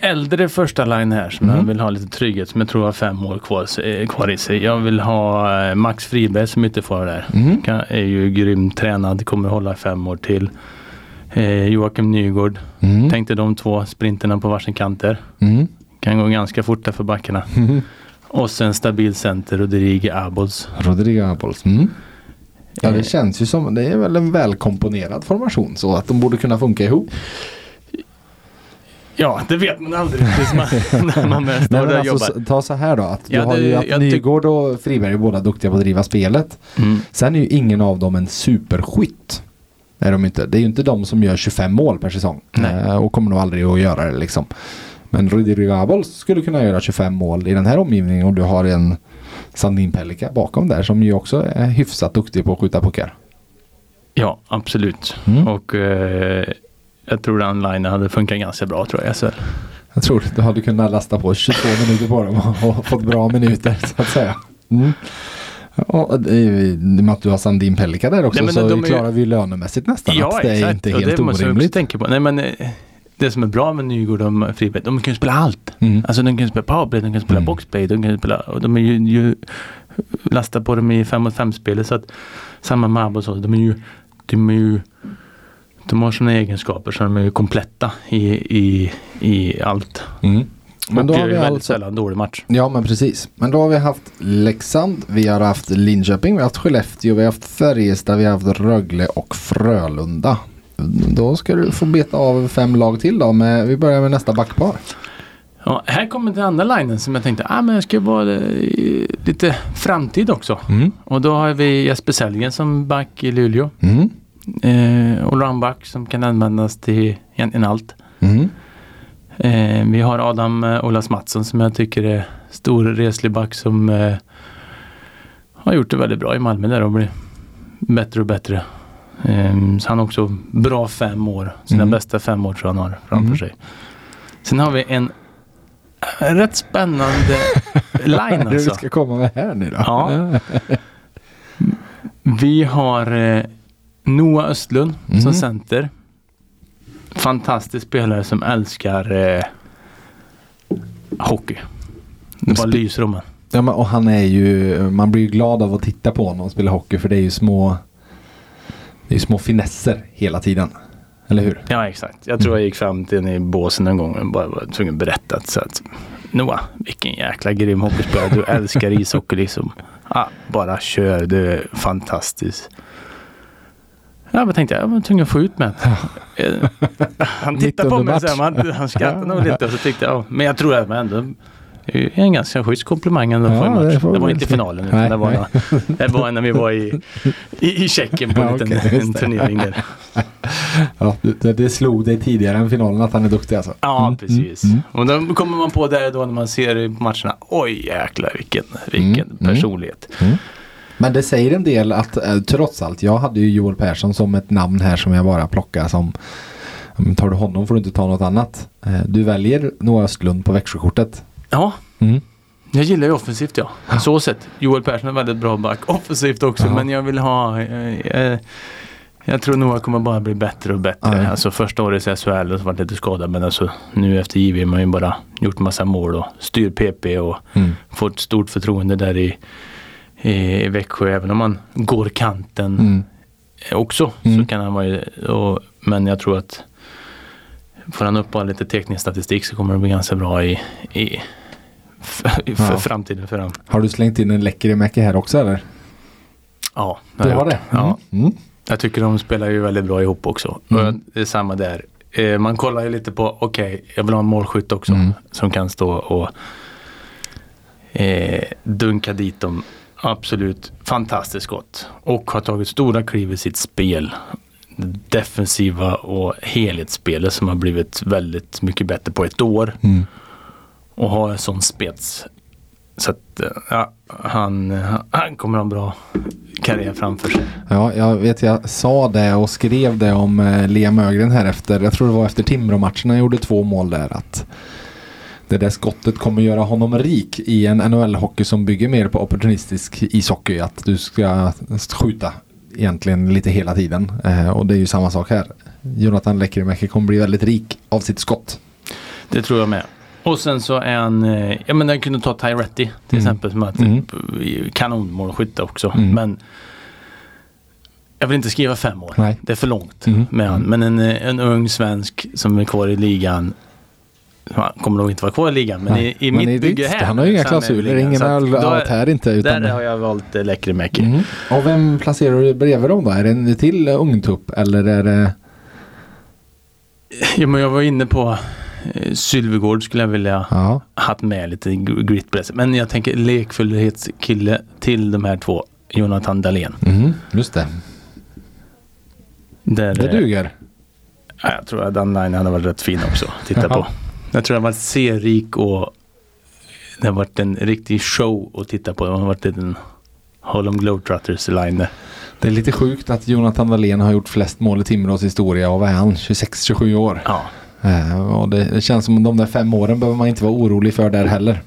äldre första line här som Mm. jag vill ha lite trygghet som jag tror har fem år kvar, eh, kvar i sig. Jag vill ha eh, Max Friberg som ytterforward där. Mm. Kan, är ju grymt tränad, kommer hålla fem år till. Eh, Joakim Nygård. Mm. Tänkte de två sprinterna på varsin kanter. Mm. Kan gå ganska fort där för backarna. Mm. Och sen stabil center Rodrigo Abols. Rodrigo Abols. Mm. Ja det Eh. känns ju som, det är väl en välkomponerad formation så att de borde kunna funka ihop. Ja, det vet man aldrig tills man, när man väl står men där och alltså, jobbar. ta så här då. Att Ja, du har det- ju att Nygård och Friberg är båda duktiga på att driva spelet. Mm. Sen är ju ingen av dem en superskytt. Är de inte. Det är ju inte de som gör 25 mål per säsong. Eh, och kommer nog aldrig att göra det liksom. Men Rodrigo Abols skulle kunna göra 25 mål i den här omgivningen och du har en Sandin Pelika bakom där som ju också är hyfsat duktig på att skjuta puckar. Ja, absolut. Mm. Och eh, jag tror den linen hade funkat ganska bra tror jag SHL. Jag tror du hade kunnat lasta på 22 minuter på dem och, fått bra minuter så att säga. Mm. Och är i och med att du har Sandin Pelika där också Nej, så de är ju- klarar vi lönemässigt nästan. Ja, att det är exakt. inte och helt det måste orimligt. tänka på. Nej, men, eh, det som är bra med Nygård och Friberg, de kan ju spela allt. Mm. Alltså de kan spela powerplay, de kan spela Mm. boxplay, de kan spela, och de är ju, ju lasta på dem i 5 mot 5 spelet så att samma med Abba och så, de är ju, de är ju de har sådana egenskaper så de är ju kompletta i, i, i allt. Mm. Men då har vi väldigt alltså sällan dålig match. Ja men precis. Men då har vi haft Leksand, vi har haft Linköping, vi har haft Skellefteå, vi har haft Färjestad, vi har haft Rögle och Frölunda. Då ska du få beta av fem lag till då. Med, vi börjar med nästa backpar. Ja, här kommer den andra linen som jag tänkte, ah, men jag ska vara eh, lite framtid också. Mm. Och då har vi Jesper Sellgren som back i Luleå. Mm. Eh, allroundback som kan användas till egentligen allt. Mm. Eh, vi har Adam eh, Olas Mattsson som jag tycker är stor reslig back som eh, har gjort det väldigt bra i Malmö där och blir bättre och bättre. Eh, så han har också bra fem år. Sina Mm. bästa fem år tror jag han har framför Mm. sig. Sen har vi en eh, rätt spännande line Det du alltså. ska komma med här nu då. Ja. Vi har eh, Noah Östlund Mm. som center. Fantastisk spelare som älskar eh, hockey. Det bara lyser om. Ja, men, och han är ju, man blir ju glad av att titta på honom spela hockey för det är ju små det är små finesser hela tiden. Eller hur? Ja exakt. Jag tror jag gick fram till henne i båsen en gång och bara var tvungen att berätta att, så att Noah, vilken jäkla grym hockeyspelare. Du älskar ishockey liksom. Ja, bara kör, du är fantastisk. Ja, men tänkte jag, jag var tvungen att få ut med Eh, Han tittade på mig så här, man, han skrattade nog lite och så tyckte jag, ja, men jag tror att men ändå det är en ganska schysst komplimang ändå Ja, det match. Det, vi var inte finalen utan Nej, det, var, nej. det var när vi var i, i, i Tjeckien på en Ja, liten just en det. turnering där. Ja, det, det slog dig tidigare än finalen att han är duktig alltså. Ja, Mm, precis. mm, Och då kommer man på där då när man ser matcherna. Oj jäklar vilken, vilken Mm, mm. personlighet. Men det säger en del att eh, trots allt, jag hade ju Joel Persson som ett namn här som jag bara plockar som men tar du honom får du inte ta något annat. Eh, Du väljer Noah Östlund på Växjökortet. Ja, Mm. jag gillar ju offensivt ja. Så sett. Joel Persson är väldigt bra back. Offensivt också Ja. men jag vill ha eh, eh, jag tror nog att kommer bara bli bättre och bättre. Ja. Alltså första året i SHL så var det lite skadad men alltså nu efter JVM har man ju bara gjort massa mål och styr PP och Mm. fått stort förtroende där i, i Växjö. Även om man går kanten Mm. också Mm. så kan han vara och, men jag tror att får han upp lite teknisk statistik så kommer det bli ganska bra i, i, i för Ja. framtiden för honom. Har du slängt in en Lekkerimäki här också eller? Ja, Du jag har det? Ja, Mm. jag tycker de spelar ju väldigt bra ihop också. Mm. Det är samma där. Eh, man kollar ju lite på, okej, jag vill ha en målskytt också Mm. som kan stå och eh, dunka dit dem. Absolut fantastiskt gott. Och har tagit stora kliv i sitt spel. Defensiva och helhetsspelet som har blivit väldigt mycket bättre på ett år. Mm. Och har en sån spets. Så att ja, han, han kommer ha en bra karriär framför sig. Ja, jag vet jag sa det och skrev det om eh, Liam Ögren här efter, jag tror det var efter Timrå-matchen, han gjorde två mål där att det där skottet kommer göra honom rik i en NHL-hockey som bygger mer på opportunistisk ishockey. Att du ska skjuta egentligen lite hela tiden. Eh, och det är ju samma sak här. Jonathan Lekkerimäki kommer bli väldigt rik av sitt skott. Det tror jag med. Och sen så är han, eh, ja men den kunde ta Tyretti till Mm. exempel som att Mm. kanonmålskytte också. Mm. Men jag vill inte skriva fem år. Nej. Det är för långt Mm. med han. Men en, eh, en ung svensk som är kvar i ligan han kommer nog inte vara kvar i ligan men Nej. i, i Men mitt bygge här. Han har ju inga klausuler, ingen är- här inte. Utan Där har jag valt eh, Lekkerimäki. Mm. Och vem placerar du bredvid dem då? Är det en till eh, ungtupp eller är det Ja, men jag var inne på eh, Sylvegård skulle jag vilja Ja. haft med lite gr- grit på det. Men jag tänker lekfullhetskille till de här två. Jonathan Dahlén. Mm, just det. Där, Det duger. ja, jag tror att den line hade varit rätt fin också att titta på. Jag tror det har varit serierik och det har varit en riktig show att titta på. Det har varit en Harlem Globetrotters line. Det är lite sjukt att Jonathan Dahlén har gjort flest mål i Timrås historia och vad är han? 26-27 år. Ja, Eh, och det, känns som de där fem åren behöver man inte vara orolig för där heller.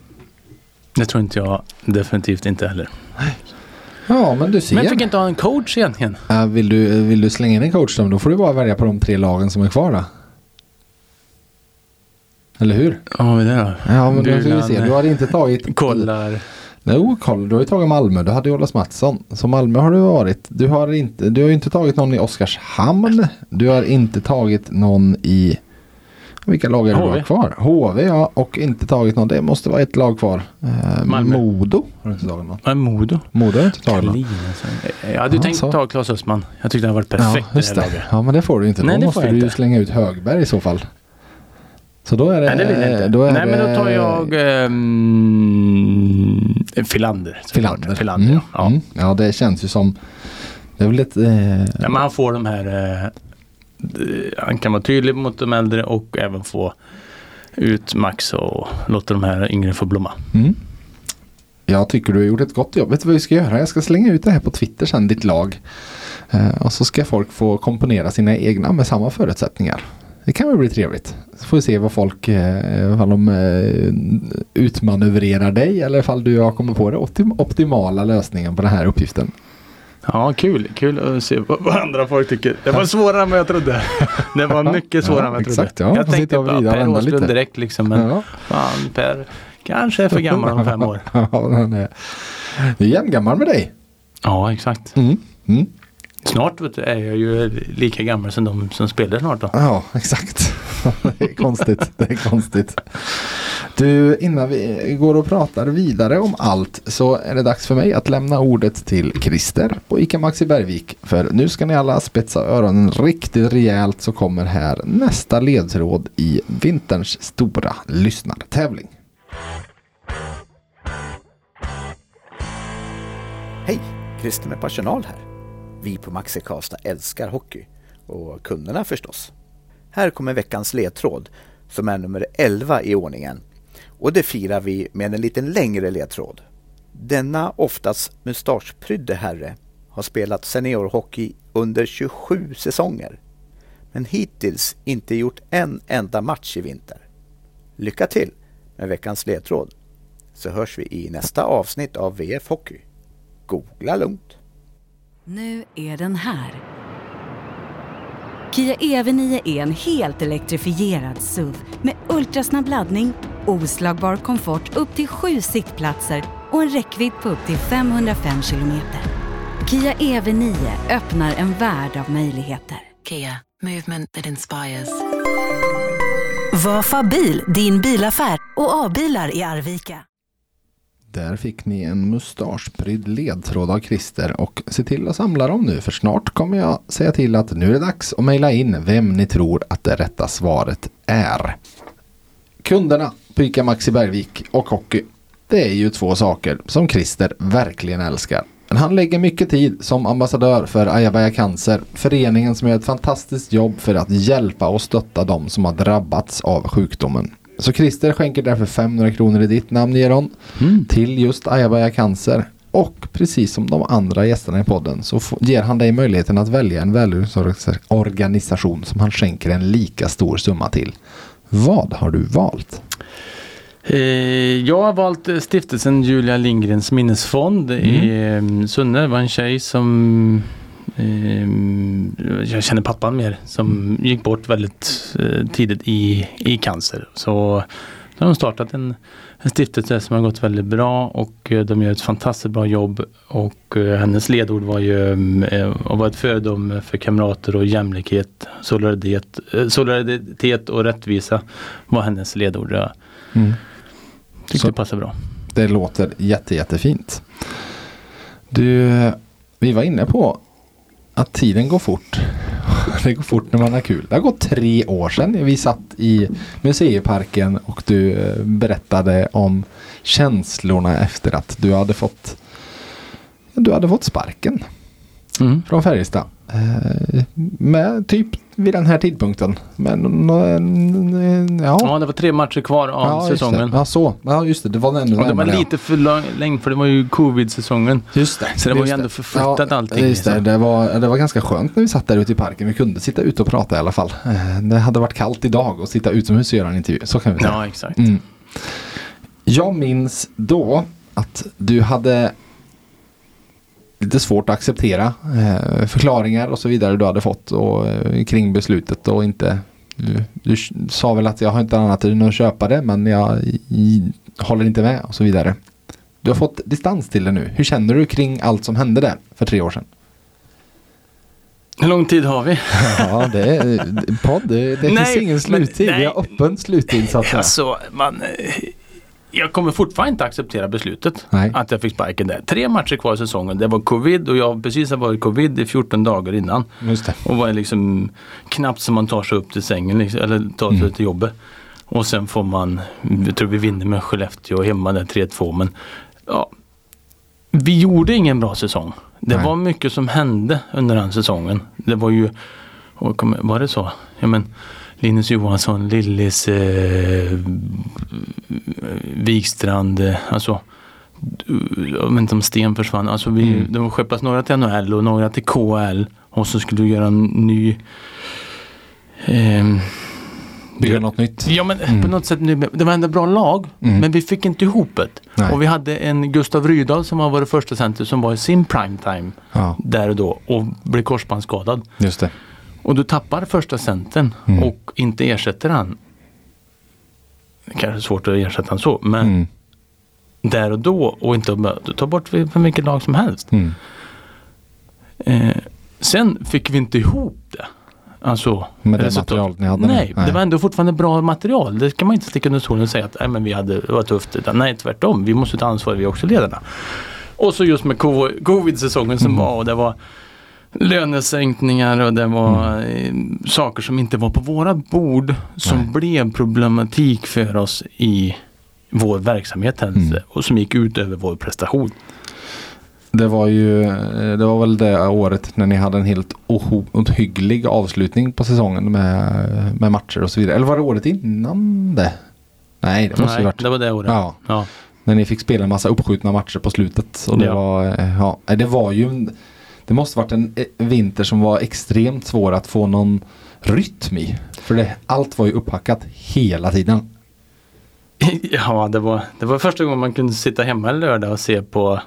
det tror inte jag definitivt inte heller. Ja men du ser. Men jag fick inte ha en coach egentligen. Eh, vill, du, vill du slänga in en coach då? Då får du bara välja på de tre lagen som är kvar då. Eller hur? Har vi det då? Ja men då ska vi se. Du har inte tagit... Kollar. Jo, kolla. Du har ju tagit Malmö. Du hade ju Olas Mattsson. Så Malmö har du varit. Du har inte, du har ju inte tagit någon i Oskarshamn. Du har inte tagit någon i... Vilka lag är det du kvar? HV ja. Och inte tagit någon. Det måste vara ett lag kvar. Eh, Malmö. Modo. Har du inte tagit någon? Är Modo? Modo har inte tagit någon. Jag hade ju Ja, tänkt så. ta Claes Östman. Jag tyckte han varit perfekt ja, just det laget. Ja, men det får du inte. Nej, då det måste får du ju slänga ut Högberg i så fall. Så då är det... Nej, det vill jag inte. Då är Nej, men då tar jag um, Filander. Filander. Filander, mm. ja. Mm. ja, det känns ju som... Det är väl ett... Eh, Ja, men han får de här... eh, han kan vara tydlig mot de äldre och även få ut Max och låta de här yngre få blomma. Mm. Jag tycker du har gjort ett gott jobb. Vet du vad vi ska göra? Jag ska slänga ut det här på Twitter sen, ditt lag. Eh, och så ska folk få komponera sina egna med samma förutsättningar. Det kan väl bli trevligt. Så får vi se vad folk, eh, ifall de eh, utmanövrerar dig eller ifall du har kommit på det optim- optimala lösningen på den här uppgiften. Ja, kul. Kul att se vad andra folk tycker. Det var svårare än vad jag trodde. Det var mycket svårare Ja, än vad jag trodde. exakt, ja. Jag tänkte och bara och Per Åslund lite. direkt liksom. Men Ja. fan, Per kanske är för gammal om fem år. Ja, han är, är jämngammal med dig. Ja, exakt. Mm. Mm. Snart vet du, är jag ju lika gammal som de som spelar snart då. Ja, exakt. det är konstigt. Det är konstigt. Du, innan vi går och pratar vidare om allt så är det dags för mig att lämna ordet till Christer på ICA Maxi Bergvik. För nu ska ni alla spetsa öronen riktigt rejält så kommer här nästa ledtråd i vinterns stora lyssnartävling. Hej! Christer med personal här. Vi på Maxi Karlstad älskar hockey. Och kunderna förstås. Här kommer veckans ledtråd som är nummer 11 i ordningen. Och det firar vi med en liten längre ledtråd. Denna oftast mustaschprydde herre har spelat seniorhockey under 27 säsonger. Men hittills inte gjort en enda match i vinter. Lycka till med veckans ledtråd. Så hörs vi i nästa avsnitt av VF Hockey. Googla lugnt. Nu är den här. Kia EV9 är en helt elektrifierad SUV med ultrasnabb laddning, oslagbar komfort upp till 7 sittplatser och en räckvidd på upp till 505 kilometer. Kia EV9 öppnar en värld av möjligheter. Kia, movement that inspires. Vafa bil, din bilaffär och A-bilar i Arvika. Där fick ni en mustaschprydd ledtråd av Christer och se till att samla dem nu för snart kommer jag säga till att nu är det dags att mejla in vem ni tror att det rätta svaret är. Kunderna på ICA Maxi Bergvik och hockey. Det är ju två saker som Christer verkligen älskar. Men han lägger mycket tid som ambassadör för Ayabaya Cancer, föreningen som gör ett fantastiskt jobb för att hjälpa och stötta de som har drabbats av sjukdomen. Så Christer skänker därför 500 kronor i ditt namn Geron till just Ayabaya Cancer. Och precis som de andra gästerna i podden så ger han dig möjligheten att välja en välgörenhetsorganisation som han skänker en lika stor summa till. Vad har du valt? Eh, jag har valt eh, stiftelsen Julia Lindgrens minnesfond i eh, Sunne. Det var en tjej som jag känner pappan mer som gick bort väldigt eh, tidigt i, i cancer. Så de har startat en, en stiftelse som har gått väldigt bra och eh, de gör ett fantastiskt bra jobb. Och eh, hennes ledord var ju att vara ett föredöme för kamrater och jämlikhet, solidaritet, solidaritet och rättvisa var hennes ledord. Jag tyckte Så- det passade bra. Det låter jätte, jättefint. Du, vi var inne på att tiden går fort. Det går fort när man har kul. Det har gått tre år sedan vi satt i museiparken och du eh, berättade om känslorna efter att du hade fått du hade fått sparken Mm. från Färjestad. Eh, med typ vid den här tidpunkten. Men ja. Ja, det var tre matcher kvar av Ja, säsongen. Ja, så. Ja, just det. Det var ännu Och det var ja. lite för längd för det var ju covid-säsongen. Just det. Så det var ju ändå förflyttat allting, Just det. liksom. Det, var, det var ganska skönt när vi satt där ute i parken. Vi kunde sitta ute och prata i alla fall. Eh, Det hade varit kallt idag och sitta utomhus och göra en intervju. Så kan vi säga. Ja, exakt. Mm. Jag minns då att du hade lite svårt att acceptera eh, förklaringar och så vidare du hade fått och, eh, kring beslutet och inte du, du sa väl att jag har inte annat än att köpa det men jag i, håller inte med och så vidare. Du har fått distans till det nu. Hur känner du kring allt som hände där för tre år sedan? Hur lång tid har vi? Ja, det är podd. Det, det finns Nej, ingen men- sluttid. Vi nej. har öppen sluttid så att. Alltså, man, eh, jag kommer fortfarande inte acceptera beslutet. Nej. Att jag fick sparken där. Tre matcher kvar i säsongen. Det var covid och jag precis har varit covid i 14 dagar innan. Och var liksom knappt som man tar sig upp till sängen liksom, eller tar sig till jobbet. Och sen får man, jag tror vi vinner med Skellefteå hemma där 3-2 men ja, vi gjorde ingen bra säsong. Det Nej. var mycket som hände under den säsongen. Det var ju, var det så? Ja men Linus Johansson, Lillis, eh, Wikstrand, eh, alltså jag vet inte om Sten försvann. Alltså vi, Mm. Det skeppas några till NHL och några till KL. Och så skulle du göra en ny ehm, Bygga något nytt. Ja men på något sätt, nu, det var ändå bra lag Mm. men vi fick inte ihop det. Och vi hade en Gustav Rydahl som var vår första center som var i sin prime time Ja, där och då och blev korsbandsskadad. just det. Och du tappar första centern Mm. och inte ersätter han. Det kanske är svårt att ersätta han så men Mm. där och då och inte tar bort från vilket lag som helst. Mm. Eh, sen fick vi inte ihop det. Alltså, Med det materialet ni hade nu? Nej, det var ändå fortfarande bra material. Det kan man inte sticka under stolen och säga att nej, men vi hade, det var tufft. Nej, tvärtom. Vi måste ta ansvar, vi är också ledarna. Och så just med co- covid-säsongen som Mm. var och det var lönesänkningar och det var Mm. saker som inte var på våra bord som Nej. blev problematik för oss i vår verksamhet Mm. och som gick ut över vår prestation. Det var ju, eh, det var väl det året när ni hade en helt ohygglig avslutning på säsongen med, med matcher och så vidare. Eller var det året innan det? Nej, det måste ju Nej, varit. det var det året. Ja, Ja. när ni fick spela en massa uppskjutna matcher på slutet. Och det Ja. var, eh, ja, det var ju en, det måste varit en eh, vinter som var extremt svår att få någon rytm i. För det, allt var ju upphackat hela tiden. Ja, det var, det var första gången man kunde sitta hemma en lördag och se på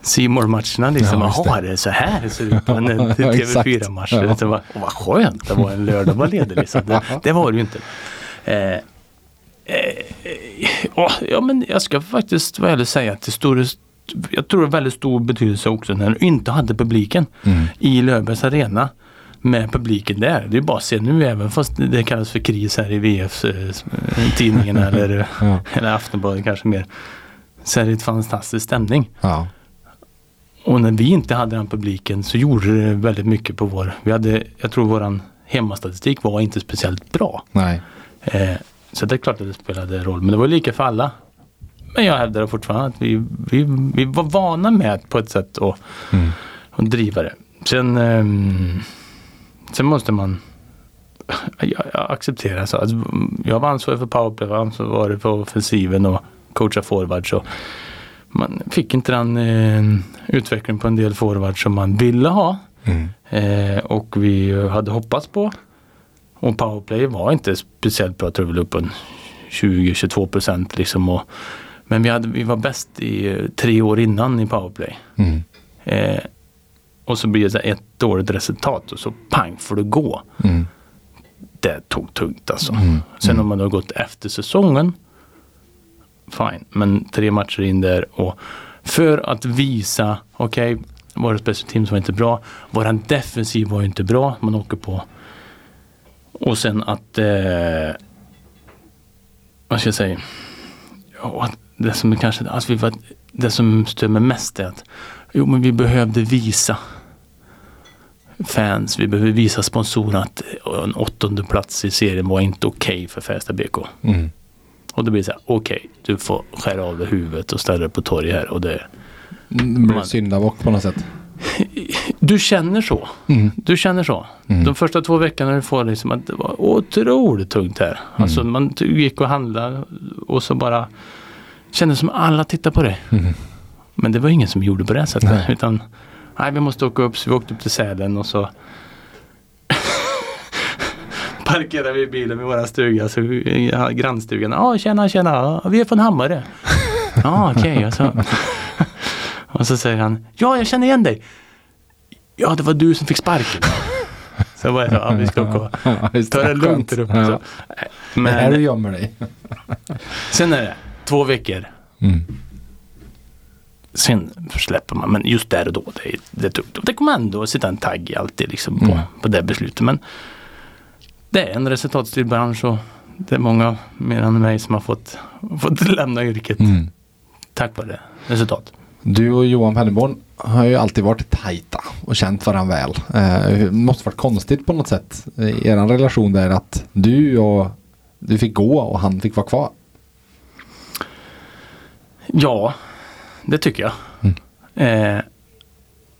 simor matcherna liksom. Ja, just det. Jaha, är så här det ser ut på en Ja, exakt. TV4-match. Ja. Det var, och vad skönt det var en lördag vara ledig. Liksom. Det, det var det ju inte. Eh, eh, åh, ja, men jag ska faktiskt och säga att det stor, jag tror det väldigt stor betydelse också när du inte hade publiken Mm. i Löfbergs arena med publiken där. Det är bara att se nu även fast det kallas för kris här i VF eh, tidningen eller, Ja. eller Aftonbladet kanske mer. Så är det ett fantastisk stämning. Ja. Och när vi inte hade den publiken så gjorde det väldigt mycket på vår, vi hade, jag tror våran hemmastatistik var inte speciellt bra. Nej. Eh, så det är klart att det spelade roll. Men det var lika för alla. Men jag hävdar fortfarande att vi, vi, vi var vana med på ett sätt att, Mm. att driva det. Sen, ehm, sen måste man jag, jag accepterar så. Alltså, jag var ansvarig för powerplay, jag var ansvarig för offensiven och coacha forwards. Och man fick inte den eh, utveckling på en del forwards som man ville ha. Mm. Eh, och vi hade hoppats på. Och powerplay var inte speciellt bra, jag tror vi låg upp en 20-22 procent liksom. Och, men vi, hade, vi var bäst i eh, tre år innan i powerplay. Mm. Eh, och så blir det så ett dåligt resultat och så pang får det gå. Mm. Det tog tungt alltså. Mm. Sen Mm. om man har gått efter säsongen. Fine, men tre matcher in där och för att visa, okej, våra special teams var inte bra. Våran defensiv var ju inte bra. Man åker på. Och sen att, eh, vad ska jag säga? Ja, att det som kanske, alltså vi var, det som stör mig mest är att, jo men vi behövde visa fans, vi behöver visa sponsorerna att en åttonde plats i serien var inte okej för Färjestad BK. Mm. Och då blir det så här, okej, du får skära av dig huvudet och ställa dig på torg här. Och det, Mm, Det blir syndabock på något sätt. du känner så. Mm. Du känner så. Mm. De första två veckorna du får liksom att det var otroligt tungt här. Alltså man gick och handlade och så bara kände som alla tittade på dig. Mm. Men det var ingen som gjorde på det sättet. Nej. Utan, nej vi måste åka upp. Så vi åkte upp till Sälen och så parkerade vi bilen vid våra stuga. Så ja, grannstugan. Ja tjena tjena. Ja, vi är från Hammarö. Ja okej. Och, så, och så säger han. Ja jag känner igen dig. Ja det var du som fick sparken. Så var jag så, ja vi ska åka och ta det lugnt där uppe. Så, Men här du men gömmer dig. sen är det två veckor. Mm. Sen släpper man, men just där och då, det är, det är tungt. Och det kommer ändå sitta en tagg alltid liksom på, Mm. på det beslutet. Men det är en resultatstyrd bransch och det är många mer än mig som har fått, fått lämna yrket Mm. tack vare resultat. Du och Johan Penneborn har ju alltid varit tajta och känt varandra väl. Eh, det måste varit konstigt på något sätt i er relation där att du och du fick gå och han fick vara kvar. Ja, det tycker jag. Mm. Eh,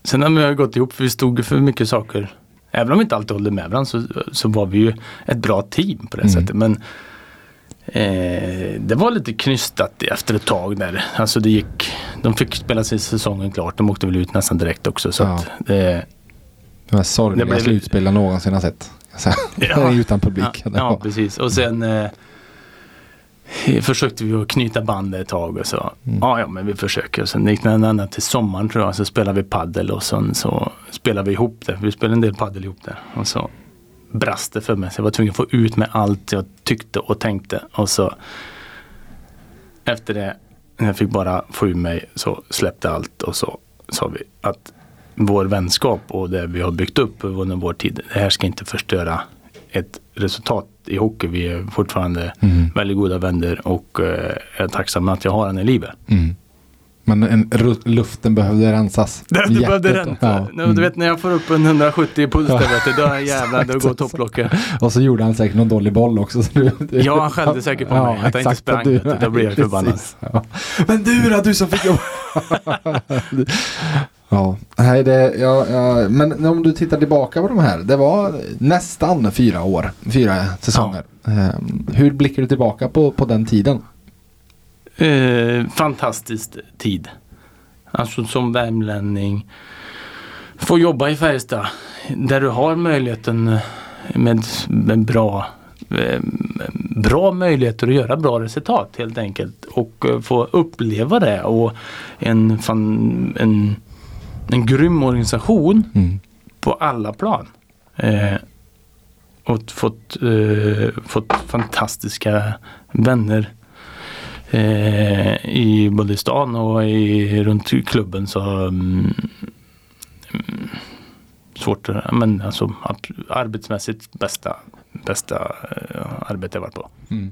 sen har vi gått ihop, för vi stod för mycket saker. Även om vi inte alltid håller med varandra så, så var vi ju ett bra team på det Mm. sättet. Men eh, det var lite knystat efter ett tag där. Alltså det gick, de fick spela sig säsongen klart. De åkte väl ut nästan direkt också. Så Ja. att det, De här sorgliga Det slutspel jag någonsin har sett. Ja. Utan publik. Ja, ja precis. Och sen eh, försökte vi att knyta bandet ett tag och så. Mm. Ja, ja men vi försöker. Och sen gick det ända till sommaren tror jag. Så spelade vi paddel och sen så spelade vi ihop det. Vi spelade en del paddel ihop där. Och så brast det för mig. Så jag var tvungen att få ut med allt jag tyckte och tänkte. Och så efter det, när jag fick bara få ur mig så släppte allt och så sa vi att vår vänskap och det vi har byggt upp under vår tid, det här ska inte förstöra ett resultat i hockey. Vi är fortfarande Mm. väldigt goda vänner och eh, är tacksamma att jag har henne i livet. Mm. Men en, luften behövde rensas. Det, det Hjärtat- behövde rensa. Ja. Nu, Mm. Du vet när jag får upp en 170 i puls där vet du, då jävlar då går topplocket. Och så gjorde han säkert någon dålig boll också. Så du, Ja, han skällde säkert på mig, att jag inte sprang, du- du. Då blir jag förbannad. Ja. Men du då, du som fick jobba. Ja, nej det, ja, ja, men om du tittar tillbaka på de här. Det var nästan fyra år, fyra säsonger. Ehm, hur blickar du tillbaka på, på den tiden? Eh, fantastisk tid. Alltså som värmlänning. Få jobba i Färjestad. Där du har möjligheten eh, med, med bra eh, bra möjligheter att göra bra resultat helt enkelt. Och eh, få uppleva det och en, fan, en, en grym organisation Mm. på alla plan. Eh, och fått, eh, fått fantastiska vänner eh, i både stan och i, runt klubben. Så mm, mm, svårt men alltså arbetsmässigt bästa, bästa eh, arbete jag varit på. Mm.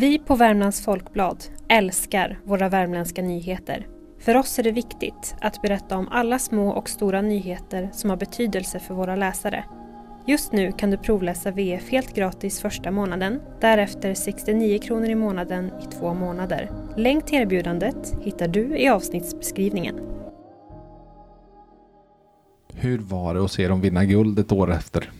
Vi på Värmlands Folkblad älskar våra värmländska nyheter. För oss är det viktigt att berätta om alla små och stora nyheter som har betydelse för våra läsare. Just nu kan du provläsa VF helt gratis första månaden, därefter 69 kronor i månaden i två månader. Länk till erbjudandet hittar du i avsnittsbeskrivningen. Hur var det att se dem vinna guld ett år efter?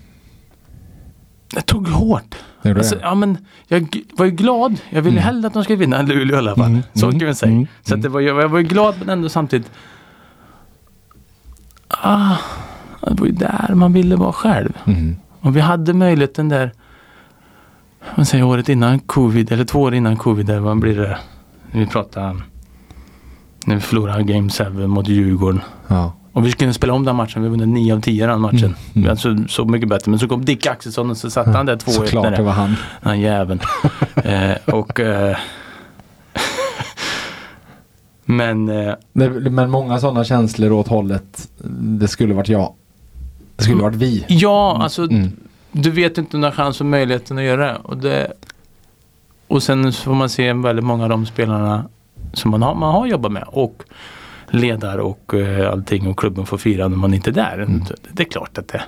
Det tog hårt. Alltså, ja, men jag var ju glad. Jag ville Mm. hellre att de skulle vinna än Luleå i alla fall. Mm, Så kan vi säga. mm, Så att det var, jag, jag var ju glad men ändå samtidigt. Ah, det var ju där man ville vara själv. Mm. Och vi hade möjligheten där. Man säger året innan covid eller två år innan covid. Där vad blir det? Vi pratar när vi förlorade Game 7 mot Djurgården. Ja. Och vi skulle spela om den matchen. Vi vunnit 9 av 10 den matchen. Mm, mm. Alltså, så mycket bättre. Men så kom Dick Axelsson och så satte han där 2-1. Såklart det var han. den jäveln. eh, och eh, Men eh, men många sådana känslor åt hållet. Det skulle varit jag. Det skulle varit vi. ja, alltså Mm. du vet inte om du har chans och möjligheten att göra det. Och, det. och sen så får man se väldigt många av de spelarna som man har, man har jobbat med. Och ledare och eh, allting och klubben får fira när man inte är där. Mm. Det, är klart att det,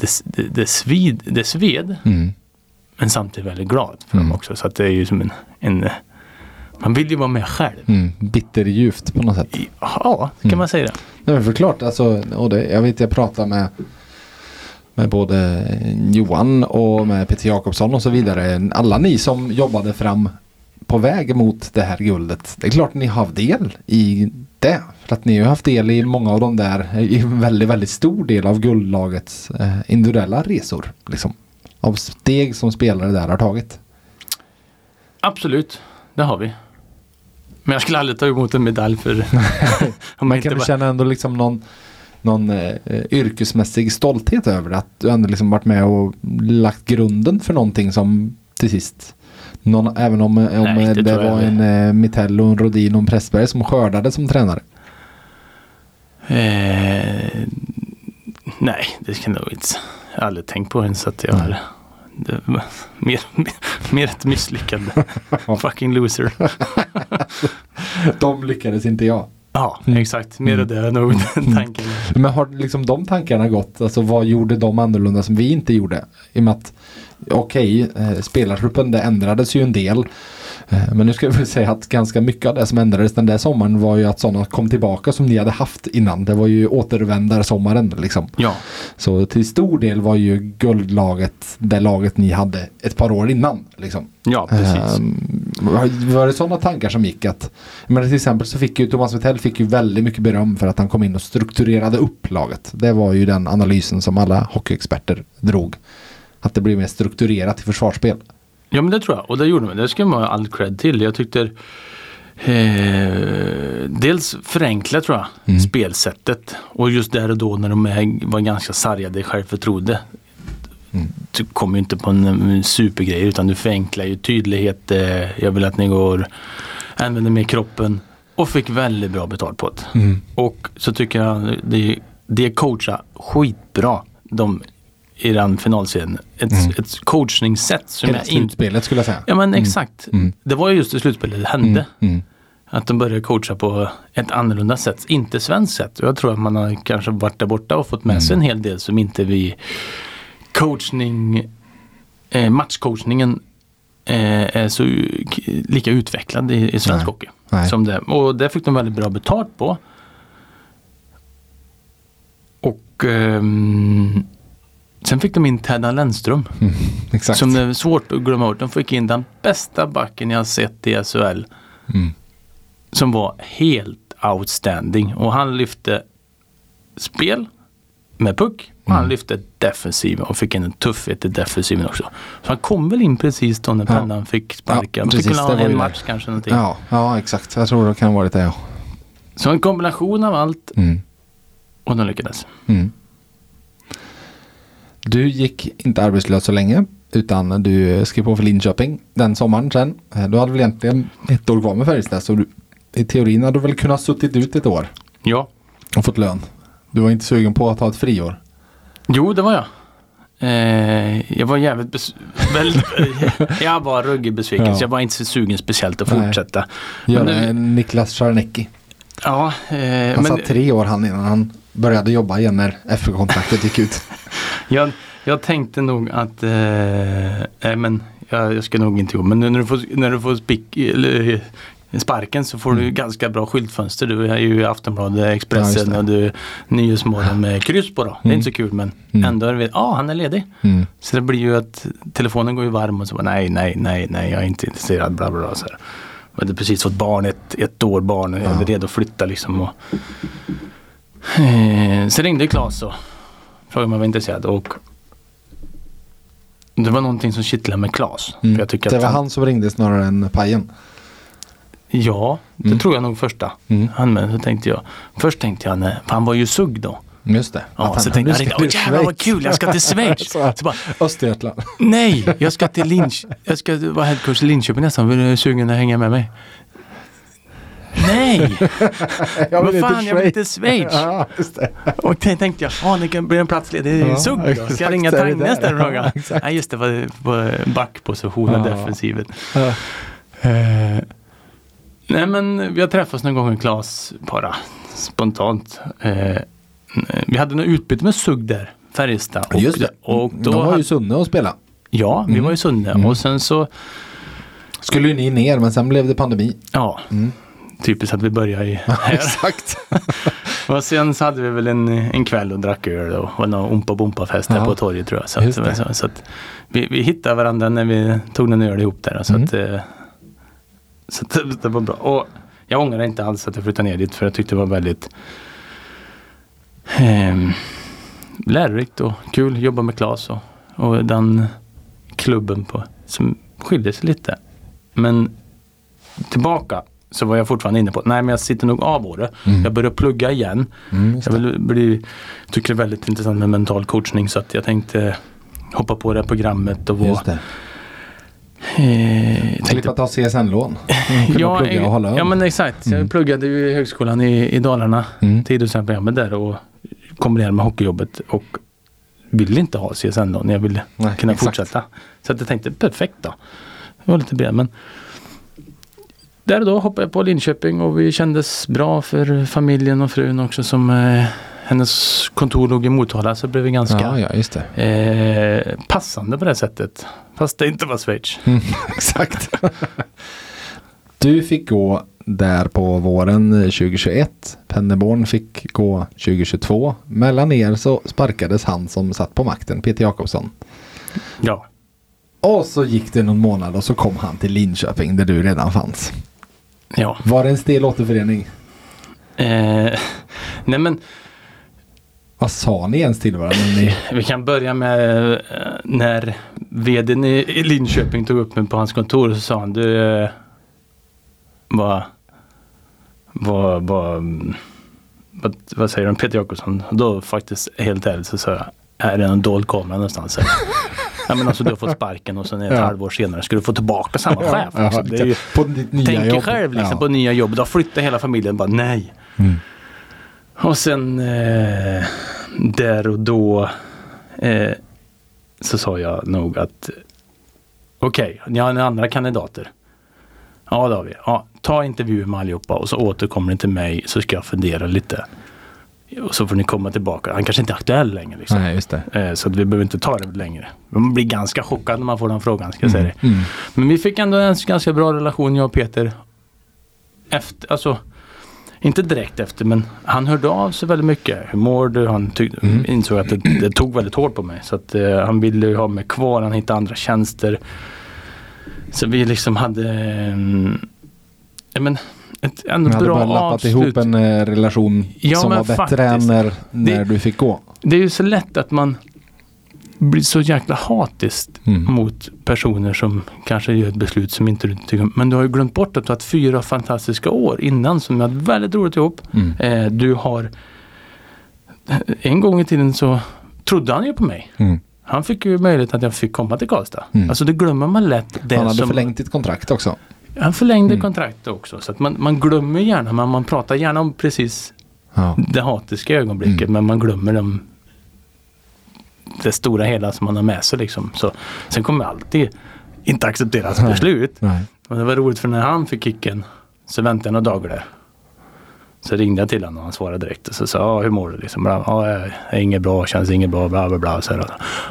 det, det, det, svid, det sved. Mm. Men samtidigt väldigt glad för Mm. dem också. Så att det är ju som en, en man vill ju vara med själv. Mm. Bitterljuvt på något sätt. Ja, kan Mm. man säga det. Nej men för klart, alltså, och det, jag vet jag pratade med med både Johan och med Peter Jakobsson och så vidare. Alla ni som jobbade fram på väg mot det här guldet. Det är klart ni har del i det. För att ni har haft del i många av de där, i en väldigt, väldigt stor del av guldlagets eh, individuella resor. Liksom. Av steg som spelare där har tagit. Absolut, det har vi. Men jag skulle aldrig ta emot en medalj för om inte kan du känna ändå liksom någon, någon eh, yrkesmässig stolthet över det? Att du ändå liksom varit med och lagt grunden för någonting som till sist någon, även om, om Nej, eh, det det, var en eh, Mitell och en Rodin och en Pressberg som skördade som tränare. Eh, nej, det kan jag inte. Jag har aldrig tänkt på ens att jag har... Det mer, mer, mer ett misslyckande. Fucking loser. De lyckades inte jag. Ja, Mm. exakt. Mer av det är nog den tanken. Men har liksom de tankarna gått? Alltså vad gjorde de annorlunda som vi inte gjorde? I och med att okej, eh, spelartruppen det ändrades ju en del. Eh, Men nu ska jag väl säga att ganska mycket av det som ändrades den där sommaren var ju att sådana kom tillbaka som ni hade haft innan. Det var ju återvändarsommaren liksom. Ja, Så till stor del var ju guldlaget det laget ni hade ett par år innan. Liksom. ja precis. Var- var det sådana tankar som gick att men till exempel så fick ju Thomas Wittell fick ju väldigt mycket beröm för att han kom in och strukturerade upp laget. Det var ju den analysen som alla hockeyexperter drog. Att det blir mer strukturerat i försvarsspel. Ja men det tror jag och det gjorde man. Det ska man ha all cred till. Jag tyckte eh, dels förenkla tror jag Mm. spelsättet och just där och då när de är, var ganska sargade i självförtroende. Mm. Du kommer ju inte på en, supergrej utan du förenklar ju tydlighet. Eh, jag vill att ni går, använder mer kroppen och fick väldigt bra betalt på det. Och så tycker jag det, det coachar skitbra de i den finalserien. Ett, Mm. ett coachningssätt som Hela jag inte slutspelet skulle jag säga. Ja men exakt. Mm. Det var ju just i slutspelet det hände. Mm. Att de började coacha på ett annorlunda sätt. Inte svenskt sätt. Och jag tror att man har kanske varit där borta och fått med sig Mm. en hel del som inte vi coachning, eh, matchcoachningen eh, är så lika utvecklad i, i svensk hockey. Som det. Och det fick de väldigt bra betalt på. Och ehm, sen fick de in Ted Lennström. Exakt. Som det är svårt att glömma bort. De fick in den bästa backen jag sett i SHL. Mm. Som var helt outstanding. Och han lyfte spel med puck. Och han Mm. lyfte defensiven och fick in en tuffhet i defensiven också. Så han kom väl in precis då när Ja. pennan fick sparka. Ja, Ja, fick precis, väl ha en match kanske någonting. Ja, ja, exakt. Jag tror det kan ha varit det. Ja. Så en kombination av allt Mm. och de lyckades. Du gick inte arbetslös så länge utan du skrev på för Linköping den sommaren sen. Eh, Du hade väl egentligen ett år kvar med Färjestad så du, i teorin hade du väl kunnat suttit ut ett år Ja, och fått lön. Du var inte sugen på att ta ett friår. jo det var jag. Eh, jag var jävligt bes- väldigt, Jag var ruggig besviken. Ja. Så jag var inte så sugen speciellt att Nej. fortsätta. Göra nu- en Niklas Czarnecki. Ja, eh, Han men satt tre år han innan han började jobba igen när FF-kontraktet gick ut. jag, jag tänkte nog att, eh, nej men jag, jag ska nog inte gå. Men när du får, när du får spick, eller, eh, sparken så får du ganska bra skyltfönster. Du är ju i Aftonbladet, Mm. Ja, Expressen det. och du Nyhetsmorgon med kryss på då. Det är Mm. inte så kul men Mm. ändå är det, ja han är ledig. Mm. Så det blir ju att telefonen går ju varm och så bara nej, nej, nej, nej, jag är inte intresserad, bla bla bla. Så här. Jag hade precis fått barn, ett, ett år barn och Ja. var redo att flytta liksom. Och, eh, så ringde Claes och frågade om jag var intresserad och det var någonting som kittlade med Claes. Mm. För jag tycker Det var han som ringde snarare än Pajen. Ja, det Mm. tror jag nog första. Mm. Han med, så tänkte jag. Först tänkte jag, nej, för han var ju sugg då. Just det. Ja, han- så tänkte jag, åh jävlar vad kul, jag ska till Schweiz. Så- så bara, Östergötland. Nej, jag ska till Linch Jag ska vara headcoach i Linköping nästan. Vill du sugen att hänga med mig? Nej! Vad fan, jag vill till Schweiz. Ja, just det. Och då tänkte jag, ja det kan bli en plats ledig i Ja, sugg då. Ska jag ringa Tangnes där? och fråga? Ja. Nej just det, var på backpositionen, Ja. defensiven. Ja. Eh, nej men vi har träffats någon gång i Klas bara spontant. Eh, vi hade något utbyte med Sugg där, Färjestad. Och, Just det. och då De var hade- ju Sunne att spela. Ja, vi Mm. var i Sunne Mm. och sen så, Skulle ju ni ner men sen blev det pandemi. ja, Mm. Typiskt att vi börjar i här. Exakt. och sen så hade vi väl en, en kväll och drack öl och var någon ompa bompa fest här på torget tror jag. Så, att, så, så att vi, vi hittade varandra när vi tog en öl ihop där. Så, Mm. att, eh, så att det, var bra. Och jag ångrar inte alls att jag flyttade ner dit för jag tyckte det var väldigt eh, lärorikt och kul att jobba med Claes och, och den klubben på, som skiljer sig lite. Men tillbaka så var jag fortfarande inne på nej men jag sitter nog av Åre. Mm. Jag börjar plugga igen. Mm, Jag vill bli, tycker det är väldigt intressant med mental coachning så att jag tänkte hoppa på det programmet och vara... Eh, Slippa ta CSN-lån. Ja, plugga och hålla ja men exakt. Mm. Jag pluggade ju i högskolan i, i Dalarna. Mm. Till idrottsprogrammet där och kombinerade med hockeyjobbet och ville inte ha CSN-lån. Jag ville Nej, kunna exakt. fortsätta. Så att jag tänkte perfekt då. Det var lite bred men där och då hoppade jag på Linköping och vi kändes bra för familjen och frun också som eh, hennes kontor låg i Motala så blev vi ganska Ja, ja, det. eh, passande på det sättet. Fast det inte var Schweiz. Mm, exakt. du fick gå där på våren 2021. Penneborn fick gå 2022. Mellan er så sparkades han som satt på makten, Peter Jakobsson. Ja. Och så gick det någon månad och så kom han till Linköping där du redan fanns. Ja. Var det en stel återförening? Eh, nej men Vad sa ni ens till varandra? Ni... vi kan börja med eh, när vdn i, Linköping tog upp mig på hans kontor och så sa han du eh, vad, vad, vad, vad, säger de Peter Jakobsson? Då faktiskt helt ärligt så sa jag är det en dold kamera någonstans? Ja men alltså du har fått sparken och sen ett Ja. halvår senare ska du få tillbaka samma chef. Ja, Alltså, det är ju, på ditt nya tänk jobb. själv liksom Ja. på nya jobb. Då flyttar hela familjen bara nej. Mm. Och sen eh, där och då eh, så sa jag nog att okej, ni har andra kandidater. Ja det har vi. Ja, ta intervjuer med allihopa och så återkommer ni till mig så ska jag fundera lite. Och så får ni komma tillbaka. Han kanske inte är aktuell längre. Liksom. Nej, just det. Eh, Så vi behöver inte ta det längre. Man blir ganska chockad när man får den frågan ska jag säga det. Mm. Men vi fick ändå en ganska bra relation jag och Peter. Efter, alltså, inte direkt efter men han hörde av sig väldigt mycket. Hur mår du? Han tyck, Mm. insåg att det, det tog väldigt hårt på mig. Så att eh, han ville ha mig kvar. Han hittade andra tjänster. Så vi liksom hade mm, ja, men, ett hade bra bara lappat avslut. ihop en eh, relation Ja, som var bättre än när, när Det- du fick gå. Det är ju så lätt att man blir så jäkla hatiskt Mm. mot personer som kanske gör ett beslut som inte du tycker om. Men du har ju glömt bort att du har haft fyra fantastiska år innan som du hade väldigt roligt ihop. Mm. Eh, du har en gång i tiden så trodde han ju på mig. Mm. Han fick ju möjlighet att jag fick komma till Karlstad. Mm. Alltså det glömmer man lätt. Det Han hade som, förlängt ditt kontrakt också. Han förlängde Mm. kontraktet också. Så att man, man glömmer gärna, man, man pratar gärna om precis Ja. det hatiska ögonblicket Mm. men man glömmer dem det stora hela som man har med sig liksom. Så, sen kommer alltid inte acceptera hans Nej. beslut. Nej. Och det var roligt för när han fick kicken så väntade jag några dagar där. Så ringde jag till honom och han svarade direkt och så sa ja hur mår du? Liksom, bla, ja, jag är inget bra, känns inget bra, bla bla bla. Så här,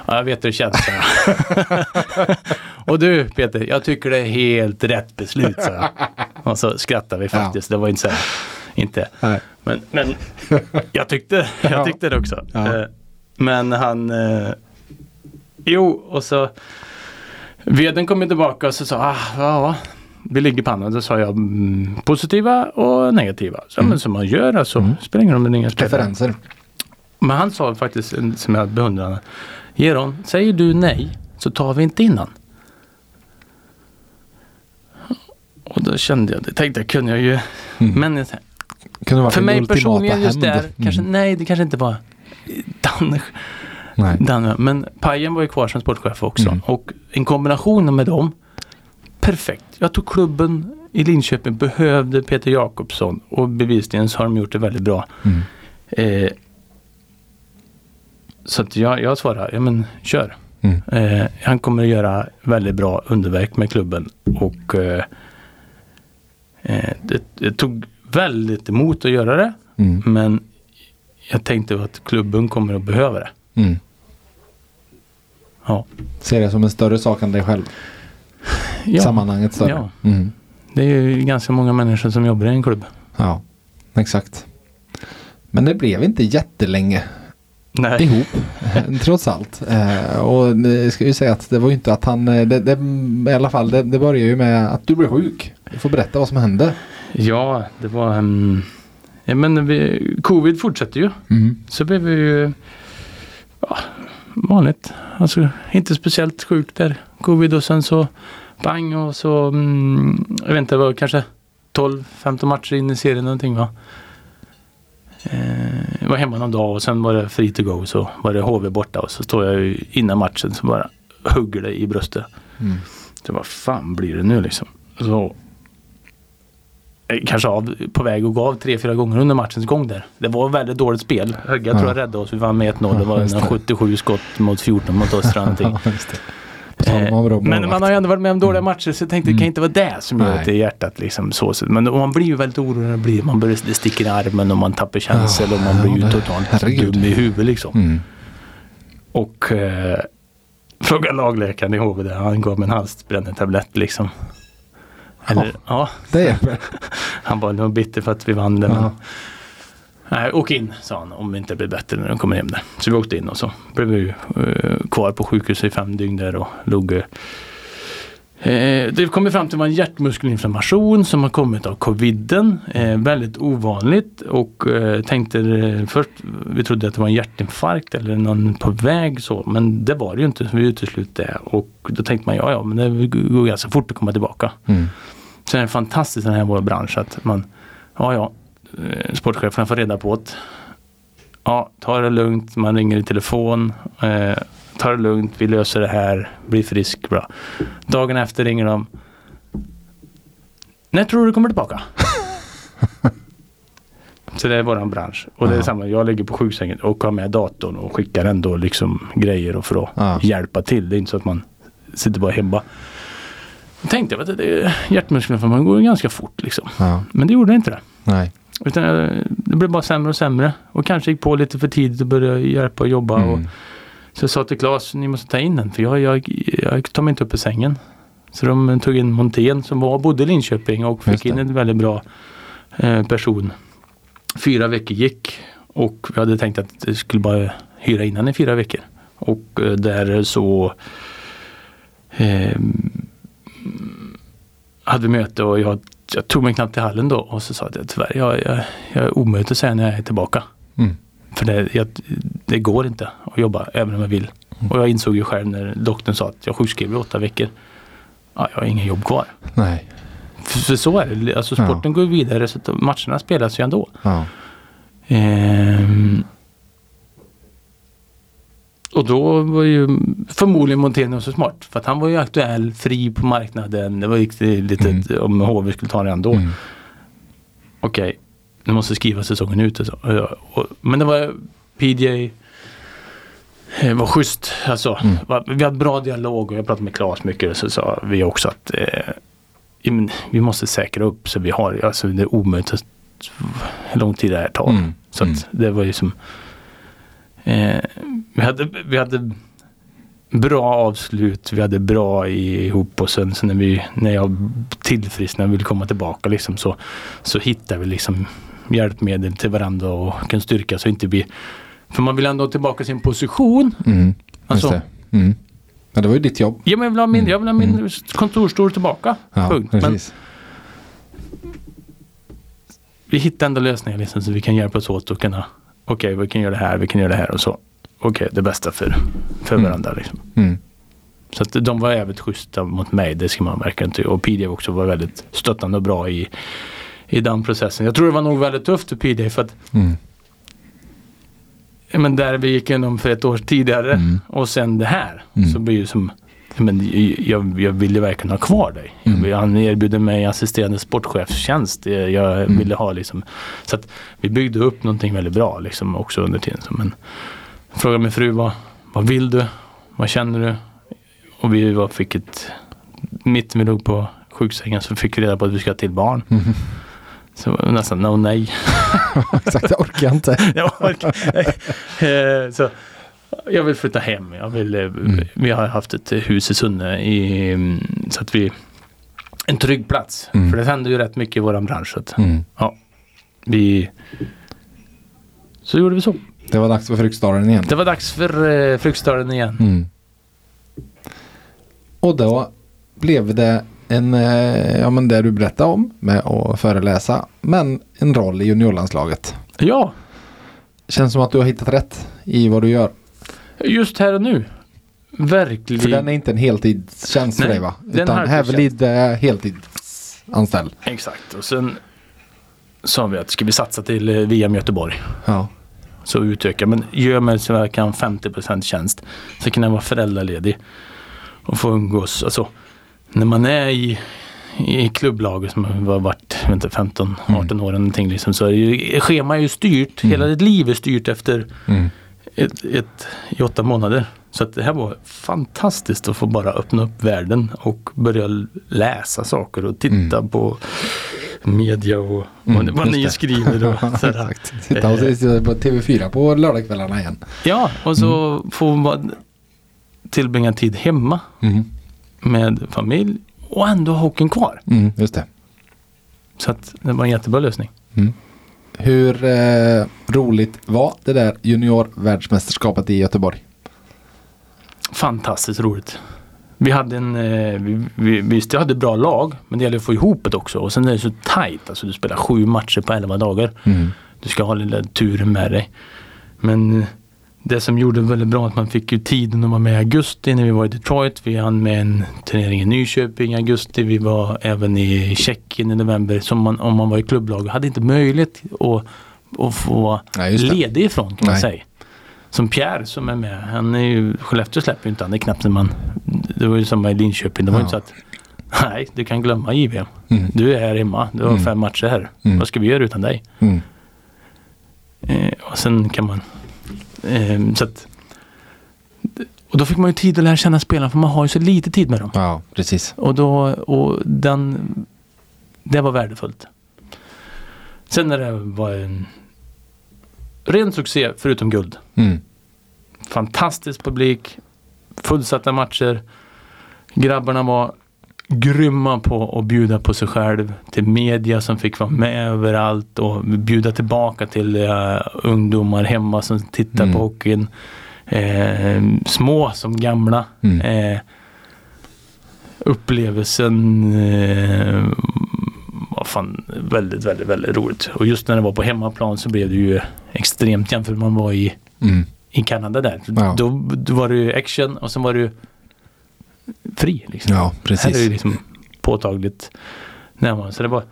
ja, jag vet hur det känns. jag. och du Peter, jag tycker det är helt rätt beslut. Så jag. Och så skrattade vi faktiskt. Det var inte så här, inte. Nej. Men, men jag tyckte, jag Ja. tyckte det också. Ja. Eh, Men han... Eh, jo, och så... Veden kom tillbaka och så sa ah, ja, vi ligger på pannan. Då sa jag mm, positiva och negativa. Så, Men som man gör alltså. Spelar ingen roll om det är ingen spelare. Preferenser. Men han sa faktiskt, som jag beundrar. Geron, säger du nej så tar vi inte in han. Och då kände jag, det tänkte jag kunde jag ju. Mm. Men jag- för din mig personligen just där, Mm. kanske, nej det kanske inte var Dan, Nej. Dan men Pajen var ju kvar som sportchef också. Mm. Och en kombination med dem, perfekt. Jag tog klubben i Linköping, behövde Peter Jakobsson och bevisligen så har de gjort det väldigt bra. Mm. Eh, så att jag, jag svarar, ja men kör. Mm. Eh, han kommer att göra väldigt bra underverk med klubben. Och eh, eh, det, det tog väldigt emot att göra det. Mm. Men jag tänkte att klubben kommer att behöva det. Mm. Ja. Ser det som en större sak än dig själv. Ja, Sammanhanget större. Ja. Mm. det är ju ganska många människor som jobbar i en klubb. ja, exakt. Men det blev inte jättelänge Nej. ihop. trots allt. Eh, och det ska ju säga att det var ju inte att han, eh, det, det, i alla fall det, det börjar ju med att du blev sjuk. Du får berätta vad som hände. Ja, det var... Um, ja, men vi, covid fortsätter ju. Mm. Så blev vi ju ja, vanligt. Alltså inte speciellt sjuk där. Covid och sen så bang och så, mm, jag vet inte, det var kanske 12-15 matcher in i serien någonting va. Eh, jag var hemma någon dag och sen var det free to go så var det HV borta och så står jag ju innan matchen så bara hugger det i bröstet. Mm. Så vad fan blir det nu liksom? Så eh, kanske av, på väg att gå av tre, fyra gånger under matchens gång där. Det var väldigt dåligt spel. Högga tror jag räddade oss. Vi vann med 1-0. Det var Ja, just en det. 77 skott mot 14 mot oss Ja, Eh, men man har ju ändå varit med om dåliga matcher så jag tänkte det kan Mm. inte vara det som gör att det är hjärtat liksom så. Men man blir ju väldigt orolig blir, man börjar, det sticker i armen och man tappar känsel Ja, och man blir ju ja, totalt herregud. dum i huvudet liksom. Mm. Och eh, frågade lagläkaren i HV där, han gav mig en halsbrännetablett liksom. Eller, ja. Det hjälper. Han var nog bitter för att vi vann det. Men, Ja. Nej, åk in sa han om det inte blir bättre när de kommer hem där. Så vi åkte in och så blev vi eh, kvar på sjukhuset i fem dygn där och låg eh, Eh, det kom fram till att det var en hjärtmuskelinflammation som har kommit av coviden. Eh, väldigt ovanligt och eh, tänkte först, vi trodde att det var en hjärtinfarkt eller någon på väg så. Men det var det ju inte, vi uteslutade det. Och då tänkte man ja, ja, men det går ganska fort att komma tillbaka. Mm. Så är det fantastiskt i den här vår bransch att man, ja ja, eh, sportcheferna får reda på det. Ja, ta det lugnt, man ringer i telefon. Eh, ta det lugnt, vi löser det här, bli frisk, bra. Dagen efter ringer de. När tror du du kommer tillbaka? Så det är våran bransch. Och det är Ja. samma, jag ligger på sjuksängen och har med datorn och skickar ändå liksom grejer och för att Ja. hjälpa till. Det är inte så att man sitter bara hemma. Jag tänkte att det- hjärtmuskelinflammation går ganska fort liksom. Ja. Men det gjorde inte det. Nej. Utan eh, det blev bara sämre och sämre. Och kanske gick på lite för tidigt och började hjälpa och jobba. Och, Mm. så jag sa till Claes, ni måste ta in den för jag, jag, jag tar mig inte upp i sängen. Så de tog in Montén som var, bodde i Linköping och fick in en väldigt bra eh, person. Fyra veckor gick och vi hade tänkt att det skulle bara hyra innan i fyra veckor. Och eh, där så eh, hade vi möte och jag, jag tog mig knappt till hallen då och så sa jag tyvärr jag, jag, jag är omöjligt att säga när jag är tillbaka. Mm. För det, jag, det går inte att jobba även om jag vill. Och jag insåg ju själv när doktorn sa att jag sjukskrev i åtta veckor. Ja, jag har ingen jobb kvar. Nej. För, för så är det. Alltså Ja. sporten går ju vidare så matcherna spelas ju ändå. Ja. Ehm, och då var ju förmodligen Monteno så smart. För att han var ju aktuell, fri på marknaden. Det var lite Mm. om HV skulle ta det ändå. Mm. Okej, nu måste skriva säsongen ut. Och så. Och och, men det var PJ eh, var schysst. Alltså, Mm. Vi hade bra dialog och jag pratade med Claes mycket. Så sa vi också att eh, vi måste säkra upp så vi har, alltså det är omöjligt hur lång tid det här tar. Mm. Så Mm. det var ju som eh, vi, hade, vi hade bra avslut, vi hade bra ihop och sen så när, vi, när jag tillfrisknade och ville komma tillbaka liksom, så, så hittade vi liksom hjälpmedel till varandra och en styrka så inte vi för man vill ändå ha tillbaka sin position. Mm. Alltså- det. Mm. Men det var ju ditt jobb. Ja, men jag vill ha min, Mm. jag vill ha min Mm. kontorsstol tillbaka. Ja, Punkt. Men vi hittar ändå lösningar liksom, så vi kan hjälpas åt och kunna okej, vi kan göra det här, vi kan göra det här och så. Okej, det bästa för, för Mm. varandra. Liksom. Mm. Så att de var även schyssta mot mig, det ska man verkligen tycka. Och PJ också var väldigt stöttande och bra i, i den processen. Jag tror det var nog väldigt tufft för PJ för att Mm. men där vi gick igenom för ett år tidigare Mm. och sen det här. Mm. Så blir ju som men jag, jag ville verkligen ha kvar dig. Mm. Han erbjuder mig assisterande sportchefstjänst. Jag- Jag Mm. ville ha liksom. Så att vi byggde upp någonting väldigt bra liksom också under tiden. Men frågade min fru vad, vad vill du? Vad känner du? Och vi var, fick ett, mitt vi låg på sjuksängen så fick vi reda på att vi ska ha till barn. Mm. Så nästan no nej. Exakt, jag orkar inte. Jag orkar- Eh, så jag vill flytta hem. Jag vill, eh, Mm. Vi har haft ett hus i Sunne i, mm, så att vi en trygg plats. Mm. För det händer ju rätt mycket i våran bransch. Mm. vi, så gjorde vi så. Det var dags för Fryksdalen igen. Det var dags för eh, Fryksdalen igen. Mm. Och då blev det en, eh, ja men det du berättade om med att föreläsa, men en roll i juniorlandslaget. Ja, Känns som att du har hittat rätt i vad du gör. Just här och nu. Verkligen. För den är inte en heltidstjänst för dig va? Utan. Hävelid är heltidsanställd. Exakt. Och sen sa vi att ska vi satsa till eh, VM Göteborg. Ja. Så utöka. Men gör mig så jag kan 50% tjänst. Så kan jag vara föräldraledig. Och få umgås. Alltså, när man är i, i klubblaget som har varit jag vet inte, 15, 18 år eller någonting. Liksom, så är ju, schema är ju styrt. Mm. Hela ditt liv är styrt efter Mm. Ett, ett, i åtta månader. Så att det här var fantastiskt att få bara öppna upp världen och börja läsa saker och titta Mm. på media och Mm, vad, ni skriver. Och sådär. Exakt. Sitta och se på TV4 på lördagskvällarna igen. Ja, och så Mm. få man tillbringa tid hemma Mm. med familj och ändå ha hockeyn kvar. Mm, just det. Så att det var en jättebra lösning. Hur eh, roligt var det där juniorvärldsmästerskapet i Göteborg? Fantastiskt roligt. Vi hade en, eh, vi, vi, visst jag hade bra lag, men det gäller att få ihop det också. Och sen är det så tajt, alltså du spelar sju matcher på elva dagar. Mm. Du ska ha lite tur med dig. Men eh, det som gjorde det väldigt bra att man fick ju tiden att vara med i augusti när vi var i Detroit. Vi hann med en turnering i Nyköping i augusti. Vi var även i Tjeckien i november. Som man, om man var i klubblag hade inte möjlighet att, att få Nej, ledig ifrån kan man Nej. säga. Som Pierre som är med. Han är ju, Skellefteå släpper ju inte han. Det är knappt när man, det var ju samma i Linköping. Det var Ja. inte så att Nej, du kan glömma JVM. Mm. Du är här hemma. Du har Mm. fem matcher här. Mm. Vad ska vi göra utan dig? Mm. Eh, och sen kan man... Eh, så att, och då fick man ju tid att lära känna spelarna för man har ju så lite tid med dem. Ja, precis. Och, då, och den, det var värdefullt. Sen när det var en ren succé förutom guld. Mm. Fantastisk publik, fullsatta matcher. Grabbarna var grymma på att bjuda på sig själv. Till media som fick vara med överallt och bjuda tillbaka till eh, ungdomar hemma som tittar Mm. på hockeyn. Eh, små som gamla. Mm. Eh, upplevelsen eh, var fan väldigt, väldigt, väldigt roligt. Och just när det var på hemmaplan så blev det ju extremt jämfört med man var i Mm. i Kanada där. Ja. Då, då var det ju action och sen var det ju fri. Liksom. Ja, Här är det precis. liksom påtagligt närmare. Så det var...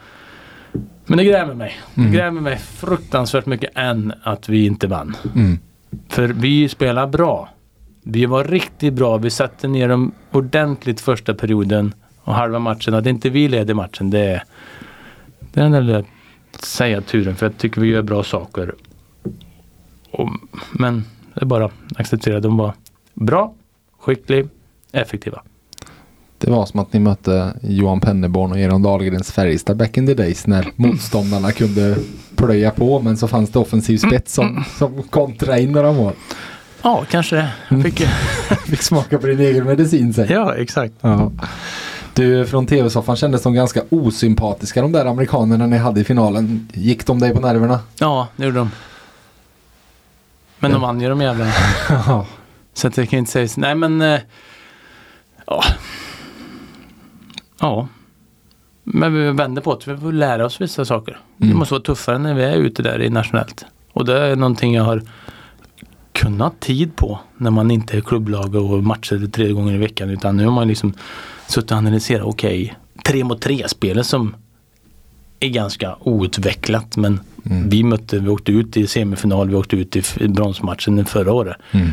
Men det grämer mig. Mm. Det grämer mig fruktansvärt mycket än att vi inte vann. Mm. För vi spelar bra. Vi var riktigt bra. Vi satte ner dem ordentligt första perioden och halva matchen. Att inte vi leder matchen det är, det är den där lilla säga turen. För jag tycker vi gör bra saker. Och, men det är bara att acceptera. De var bra, skicklig, effektiva. Det var som att ni mötte Johan Penneborn och Eron Dahlgrens Färjestad back in the days när motståndarna kunde plöja på men så fanns det offensiv spets som, som kontra in några mål. Ja, kanske det. Jag fick, Fick smaka på din egen medicin säg. ja, exakt. Ja. Du, från tv-soffan kändes de ganska osympatiska de där amerikanerna ni hade i finalen. Gick de dig på nerverna? Ja, det gjorde de. Men de vann ju de jävlarna. Ja. Så att jag kan inte säga så. Nej men. Ja. Ja. Men vi vänder på det. Vi får lära oss vissa saker. Vi Mm. måste vara tuffare när vi är ute där i nationellt. Och det är någonting jag har kunnat tid på när man inte är klubblag och matcher tre gånger i veckan. Utan nu har man liksom suttit och analyserat. Okej, tre mot tre spelet som är ganska outvecklat. Men Mm. vi mötte, vi åkte ut i semifinal, vi åkte ut i bronsmatchen förra året. Mm.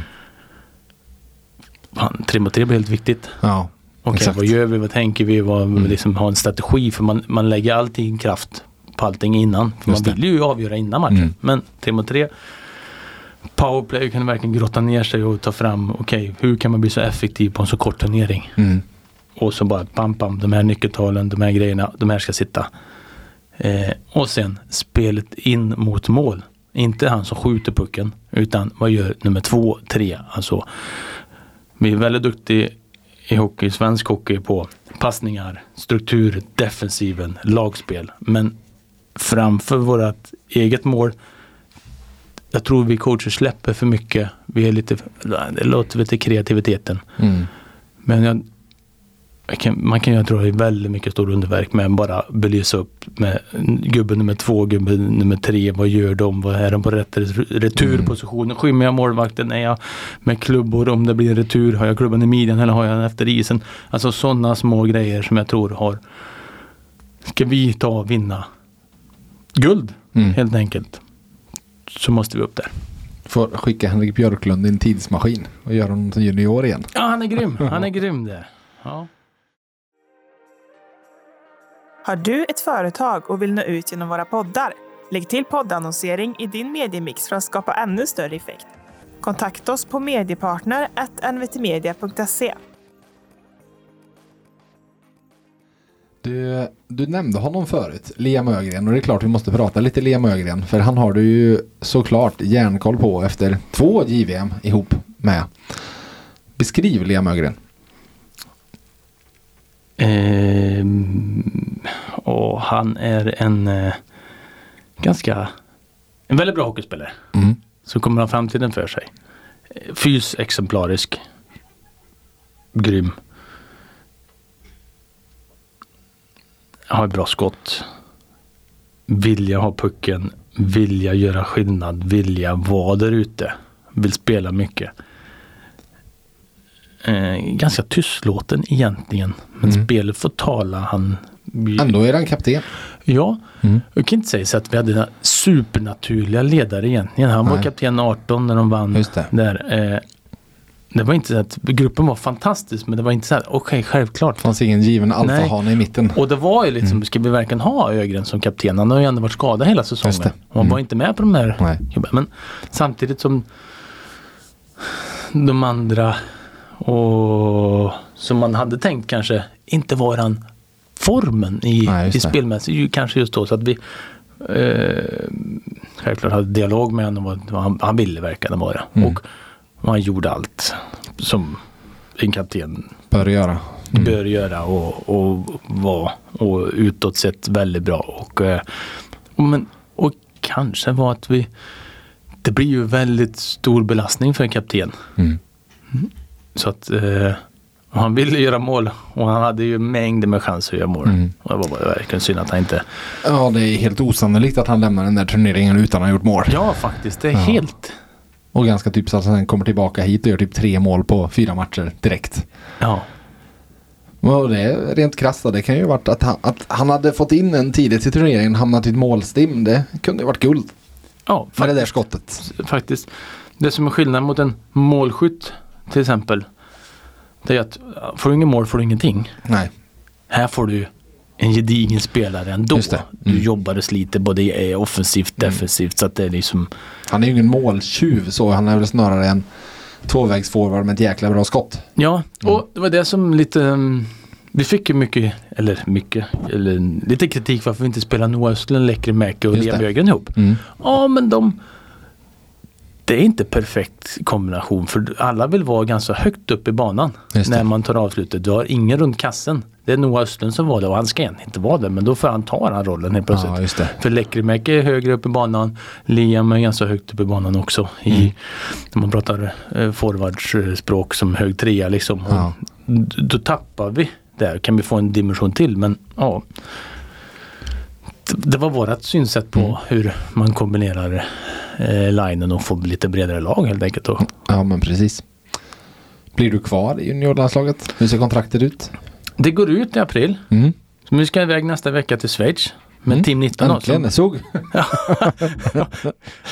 Fan, tre mot tre blir helt viktigt. Ja. Okej, Exakt. vad gör vi? Vad tänker vi? Vad, Mm. liksom, ha en strategi. För man, man lägger allting kraft på allting innan. För Just man det. vill ju avgöra innan matchen. Mm. Men tre mot tre. Powerplay kan verkligen grotta ner sig och ta fram. Okej, hur kan man bli så effektiv på en så kort turnering? Mm. Och så bara pam pam, de här nyckeltalen, de här grejerna, de här ska sitta. Eh, och sen spelet in mot mål. Inte han som skjuter pucken, utan vad gör nummer två, tre? Alltså, vi är väldigt duktiga i hockey, svensk hockey på passningar, struktur, defensiven, lagspel. Men framför vårt eget mål jag tror vi coacher släpper för mycket. Vi är lite, det låter lite kreativiteten. Mm. Men jag, man kan ju dra i väldigt mycket stor underverk med bara belysa upp med gubben nummer två, gubben nummer tre. Vad gör de? Vad är de på rätt ret- returposition? Skymmer jag målvakten? Är jag med klubbor om det blir en retur? Har jag klubban i midjan eller har jag den efter isen? Alltså sådana små grejer som jag tror har Ska vi ta och vinna guld Mm. helt enkelt så måste vi upp där. Får skicka Henrik Björklund i en tidsmaskin och göra honom till junior igen. Ja, han är grym. Han är grym där. Ja. Har du ett företag och vill nå ut genom våra poddar? Lägg till poddannonsering i din mediemix för att skapa ännu större effekt. Kontakta oss på mediepartner.nvtmedia.se. Du, du nämnde honom förut, Liam Ögren och det är klart vi måste prata lite Liam Ögren för han har du ju såklart järnkoll på efter två JVM ihop med. Beskriv Liam Ögren. Ehm, och han är en eh, ganska, en väldigt bra hockeyspelare. Mm. Så kommer han framtiden för sig. Fys exemplarisk. Grym. Har ett bra skott. Vilja ha pucken. Vilja göra skillnad. Vilja vara där ute. Vill spela mycket. Eh, ganska tystlåten egentligen. Men Mm. spelet får tala. Han Ändå är han kapten. Ja, Mm. jag kan inte säga så att vi hade supernaturliga ledare egentligen. Han var Nej. kapten 18 när de vann Just det. där. Eh, det var inte så att gruppen var fantastisk men det var inte så här, okej självklart. Det fanns ingen given alfahane i mitten. Och det var ju liksom, ska vi verkligen ha Ögren som kapten? Han har ju ändå varit skadad hela säsongen. Och han Mm. var inte med på de här Nej. jobben. Men samtidigt som de andra och som man hade tänkt kanske inte var den formen i, Nej, i spelmässigt. Kanske just då så att vi eh, självklart hade dialog med honom och vad han, han ville verkade vara. Mm. Och, och han gjorde allt som en kapten Bör göra. bör göra och, och vara och utåt sett väldigt bra. Och, eh, och, men, och kanske var att vi det blir ju väldigt stor belastning för en kapten. Mm. Så att eh, och han ville göra mål och han hade ju mängder med chanser att göra mål. Mm. Och det var bara verkligen synd att han inte... Ja, det är helt osannolikt att han lämnar den där turneringen utan att ha gjort mål. Ja faktiskt, det är Ja. helt... Och ganska typ så att han kommer tillbaka hit och gör typ tre mål på fyra matcher direkt. Ja. Och det är rent krasst det kan ju varit att han, att han hade fått in en tidigt i turneringen, hamnat i ett målstim. Det kunde ju varit guld Ja, med det där faktiskt. skottet. faktiskt. Det som är skillnad mot en målskytt till exempel. Det är att får du ingen mål får du ingenting. Nej, Här får du en gedigen spelare ändå. Mm. Du jobbar och sliter både eh, offensivt defensivt. Så att det är liksom han är ju ingen måltjuv så. Han är väl snarare en tvåvägsforward med ett jäkla bra skott. Ja, och det var det som lite um, Vi fick ju mycket, eller mycket, eller lite kritik för att vi inte spelar Noah Östlund, Lekkerimäki och Just Liam det. Björgen ihop. Mm. Ja, men de det är inte perfekt kombination för alla vill vara ganska högt upp i banan när man tar avslutet. Du har ingen runt kassen. Det är Noah Östlund som var det och han ska egentligen inte vara det men då får han ta den rollen helt plötsligt. Ja. För Lekkerimäki är högre upp i banan. Liam är ganska högt upp i banan också. I, Mm. När man pratar eh, forwardsspråk som hög trea liksom. Ja. Då tappar vi där. Kan vi få en dimension till men ja. Det- var vårat synsätt på Mm. hur man kombinerar eh, linen och får lite bredare lag helt enkelt. Och Ja, men precis. Blir du kvar i juniorlandslaget? Hur ser kontraktet ut? det går ut i april. Mm. Så vi ska iväg nästa vecka till Schweiz. Med Mm. Team 19 då, Äntligen, som- såg.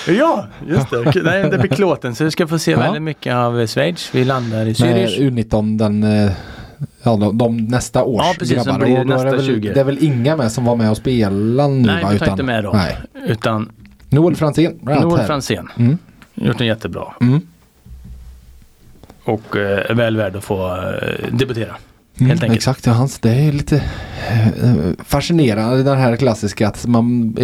Ja, just det. Nej, det blir klåten. Så vi ska få se Ja. väldigt mycket av Schweiz. Vi landar i Zürich. U19 den, eh, ja, de, de nästa års Ja, precis, grabbar. blir är det, nästa väl, 20. det är väl inga med som var med och spelade nu Nej, va? vi tar inte med dem. Nej. Utan Noel Franzén. Noel här. Franzén. Mm. Gjort den jättebra. Mm. Och eh, är väl värd att få eh, debutera. Mm. Exakt, ja, hans, det är lite eh, fascinerande den här klassiska att man,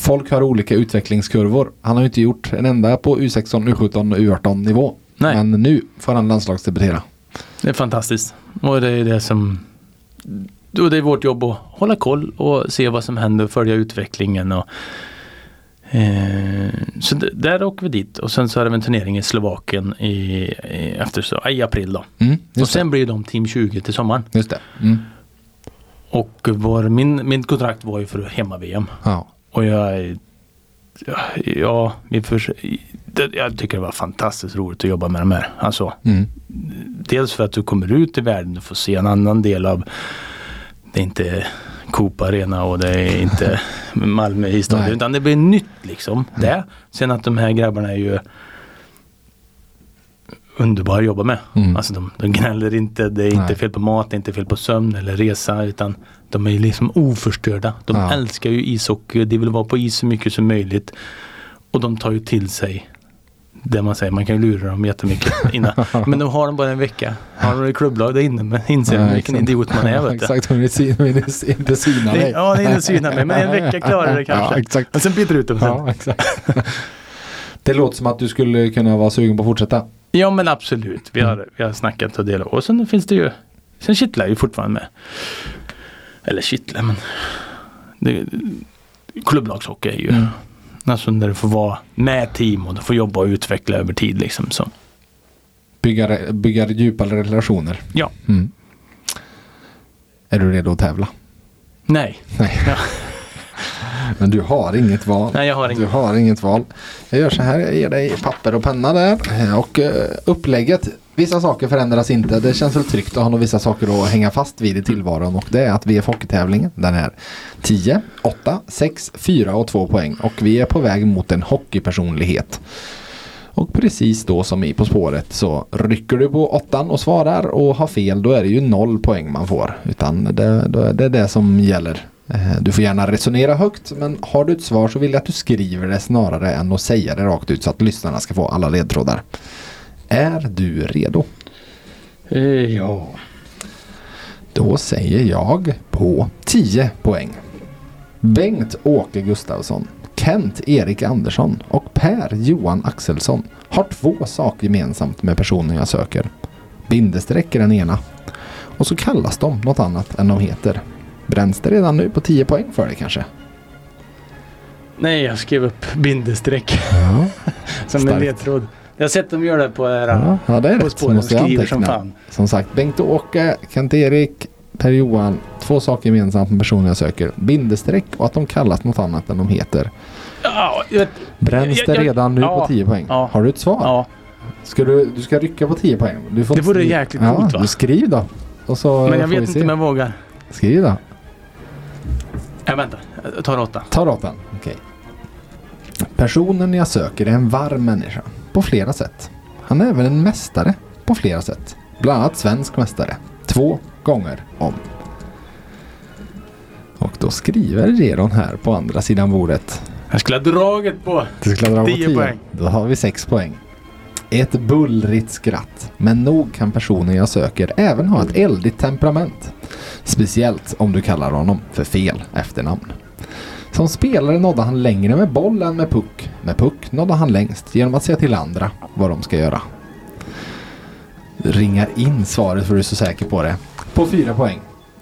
folk har olika utvecklingskurvor. Han har ju inte gjort en enda på U16, U17 och U18 nivå. Nej. Men nu får han landslagsdebutera. Det är fantastiskt. Och det är det som och det är vårt jobb att hålla koll och se vad som händer och följa utvecklingen. Och, eh, så där åker vi dit och sen så är det en turnering i Slovakien i, i, efter så, i april då. Mm, Och sen blir de Team 20 till sommaren. det, just det. Mm. Och vår, min, min kontrakt var ju för hemma-VM. Ja. Och jag ja, ja, vi för, det, jag tycker det var fantastiskt roligt att jobba med de här. Alltså, Mm. dels för att du kommer ut i världen och får se en annan del av det är inte Coop Arena och det är inte Malmö historia utan det blir nytt liksom. Det. Sen att de här grabbarna är ju underbara att jobba med. Mm. Alltså de, de gnäller inte, det är inte Nej. fel på mat, det är inte fel på sömn eller resa utan de är liksom oförstörda. De Ja. älskar ju ishockey, de vill vara på is så mycket som möjligt. Och de tar ju till sig det man säger, man kan ju lura dem jättemycket innan. Men de har de bara en vecka. Har de ett klubblag där inne men inser Ja, vilken idiot man är. Vet du. exakt, hon vill vill inte syna dig. ja, är inte syna mig men en vecka klarar det kanske. Ja, exakt. Men sen byter ut dem sen. Ja, exakt. Det låter som att du skulle kunna vara sugen på att fortsätta. Ja men absolut. Vi har, vi har snackat och delat. Och sen finns det ju. Sen kittlar ju fortfarande med. Eller kittlar men. Det, klubblagshockey är ju. Mm. Alltså när du får vara med team och du får jobba och utveckla över tid liksom. Så. Bygga, bygga djupare relationer. Ja. Mm. Är du redo att tävla? Nej. Nej. Ja. Men du har inget val. Nej jag har Du ingen. har inget val. Jag gör så här, jag ger dig papper och penna där. Och eh, upplägget, vissa saker förändras inte. Det känns väl tryggt att ha några vissa saker att hänga fast vid i tillvaron. Och det är att VF Hockeytävlingen, den är 10, 8, 6, 4 och 2 poäng. Och vi är på väg mot en hockeypersonlighet. Och precis då som i På spåret så rycker du på åttan och svarar och har fel då är det ju noll poäng man får. Utan det, det är det som gäller. Eh, du får gärna resonera högt men har du ett svar så vill jag att du skriver det snarare än att säga det rakt ut så att lyssnarna ska få alla ledtrådar. Är du redo? Eh, Ja. Då säger jag på 10 poäng. Bengt-Åke Gustafsson, Kent-Erik Andersson och Per-Johan Axelsson har två saker gemensamt med personen jag söker. Bindestreck är den ena. Och så kallas de något annat än de heter. Bränns det redan nu på 10 poäng för dig kanske? Nej jag skrev upp bindestreck Ja, som en Starkt. ledtråd. Jag har sett dem göra det på era. ja, ja det är På rätt. spåren Måste jag skriver som anteckna. fan. Som sagt, Bengt-Åke, Kent-Erik, Per-Johan. Två saker gemensamt med personen jag söker. Bindestreck och att de kallas något annat än de heter. Ja, jag. Bränns Jag- det jag- redan nu ja, på 10 poäng? ja. Har du ett svar? Ja. Ska du, du ska rycka på 10 poäng. Du får Det vore skriva- jäkligt ja, coolt, va? Du skriv då. Och så Men jag får vet inte se. om jag vågar. Skriv då. Ja, vänta. Jag tar åtta. Ta råttan. Okej. Personen jag söker är en varm människa. På flera sätt. Han är även en mästare. På flera sätt. Bland annat svensk mästare. Två gånger om. Och då skriver Redon här på andra sidan bordet. Jag skulle ha dragit på. Du ska dra på 10 10 poäng. Då har vi 6 poäng. Ett bullrigt skratt. Men nog kan personen jag söker även ha ett eldigt temperament. Speciellt om du kallar honom för fel efternamn. Som spelare nådde han längre med boll än med puck. Med puck nådde han längst genom att säga till andra vad de ska göra. Ringar in svaret för du är så säker på det. På 4 poäng.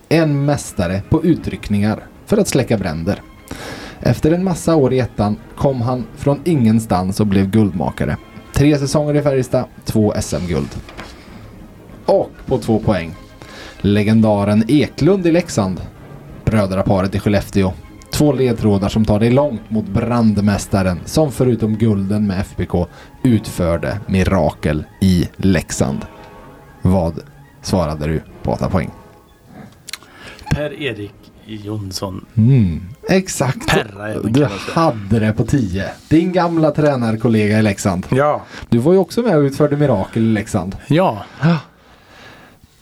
En mästare på utryckningar för att släcka bränder. Efter en massa år i ettan kom han från ingenstans och blev guldmakare. Tre säsonger i Färjestad, två SM-guld. Och på två poäng. Legendaren Eklund i Leksand. Brödraparet i Skellefteå. Två ledtrådar som tar dig långt mot brandmästaren som förutom gulden med FBK utförde mirakel i Leksand. Vad svarade du på 8 poäng? Per-Erik Jonsson. Mm, exakt. Perra Du hade det på 10. Din gamla tränarkollega i Leksand. Ja. Du var ju också med och utförde mirakel i Leksand. Ja.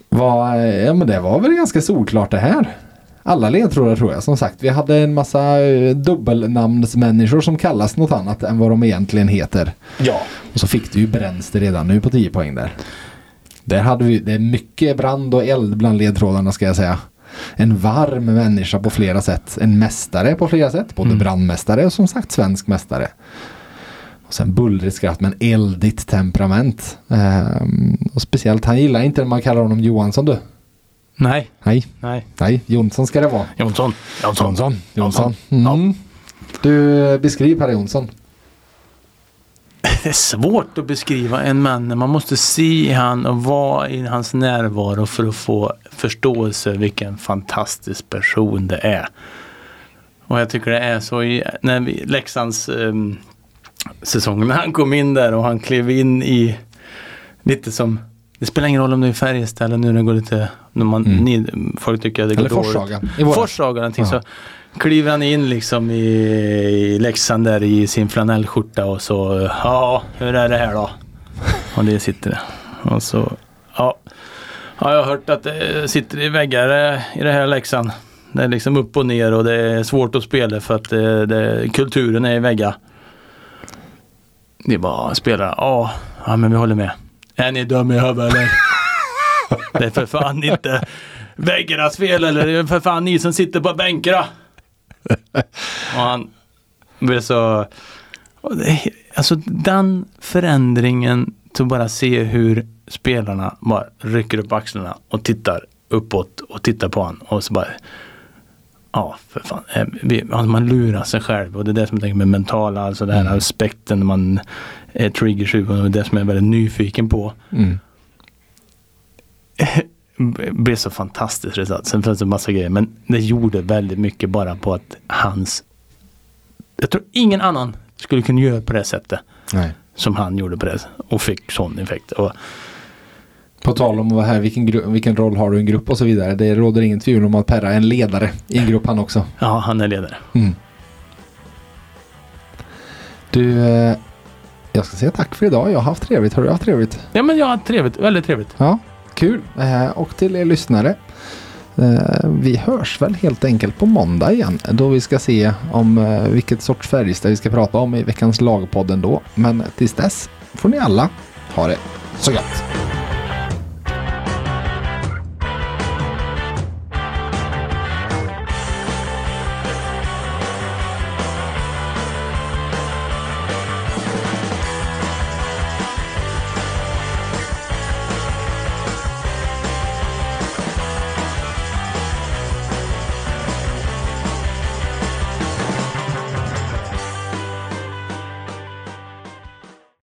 Var, ja, men det var väl ganska solklart det här. Alla ledtrådar tror jag. Som sagt, vi hade en massa eh, dubbelnamnsmänniskor som kallas något annat än vad de egentligen heter. Ja. Och så fick du ju bränns det redan nu på 10 poäng där. Där hade vi, det är mycket brand och eld bland ledtrådarna ska jag säga. En varm människa på flera sätt. En mästare på flera sätt. Både Mm. brandmästare och som sagt svensk mästare. Och sen bullrigt skratt men eldigt temperament. Ehm, och speciellt, han gillar inte när man kallar honom Johansson du. Nej. Nej, Nej. nej, Jonsson ska det vara. Jonsson. Jonsson. Jonsson. Ja. Mm. Du, beskriv Per Jonsson. Det är svårt att beskriva en man. Man måste se han och vara i hans närvaro för att få förståelse vilken fantastisk person det är. Och jag tycker det är så i när vi, Leksands um, säsong. När han kom in där och han klev in i lite som det spelar ingen roll om det är Färjestad eller nu när det går lite när man, Mm. ni, folk tycker att det går Eller dåligt. Forshaga. Forshaga någonting Ja. så kliver han in liksom i, i Leksand där i sin flanellskjorta och så ja, hur är det här då? Och det sitter det. Och så ja, ja jag har hört att det sitter i väggar eh, i det här Leksand. Det är liksom upp och ner och det är svårt att spela för att det, det, kulturen är i väggar. det var spelare, ja, ja men vi håller med. Är ni dumma i huvudet eller? det är för fan inte väggarnas fel eller det är för fan ni som sitter på bänkarna. och han blev så... det, alltså den förändringen till bara se hur spelarna bara rycker upp axlarna och tittar uppåt och tittar på honom och så bara Ja, för fan. Eh, alltså Man lurar sig själv och det är det som jag tänker med mentala, alltså den här aspekten när man är triggersjuk och det är det som jag är väldigt nyfiken på. Mm. Blev så fantastiskt resultat. Sen fanns det en massa grejer men det gjorde väldigt mycket bara på att hans Jag tror ingen annan skulle kunna göra på det sättet Nej. som han gjorde på det och fick sån effekt. Och, På tal om vad här, vilken, vilken roll har du i en grupp och så vidare. Det råder ingen tvivel om att Perra är en ledare i en grupp han också. ja, han är ledare. Mm. Du, eh, jag ska säga tack för idag. Jag har haft trevligt. Har du haft trevligt? Ja men ja, trevligt. Väldigt trevligt. Ja, kul. Eh, och till er lyssnare. Eh, vi hörs väl helt enkelt på måndag igen då vi ska se om vilket sorts Färjestad vi ska prata om i veckans lagpodden då. Men tills dess får ni alla ha det så gott.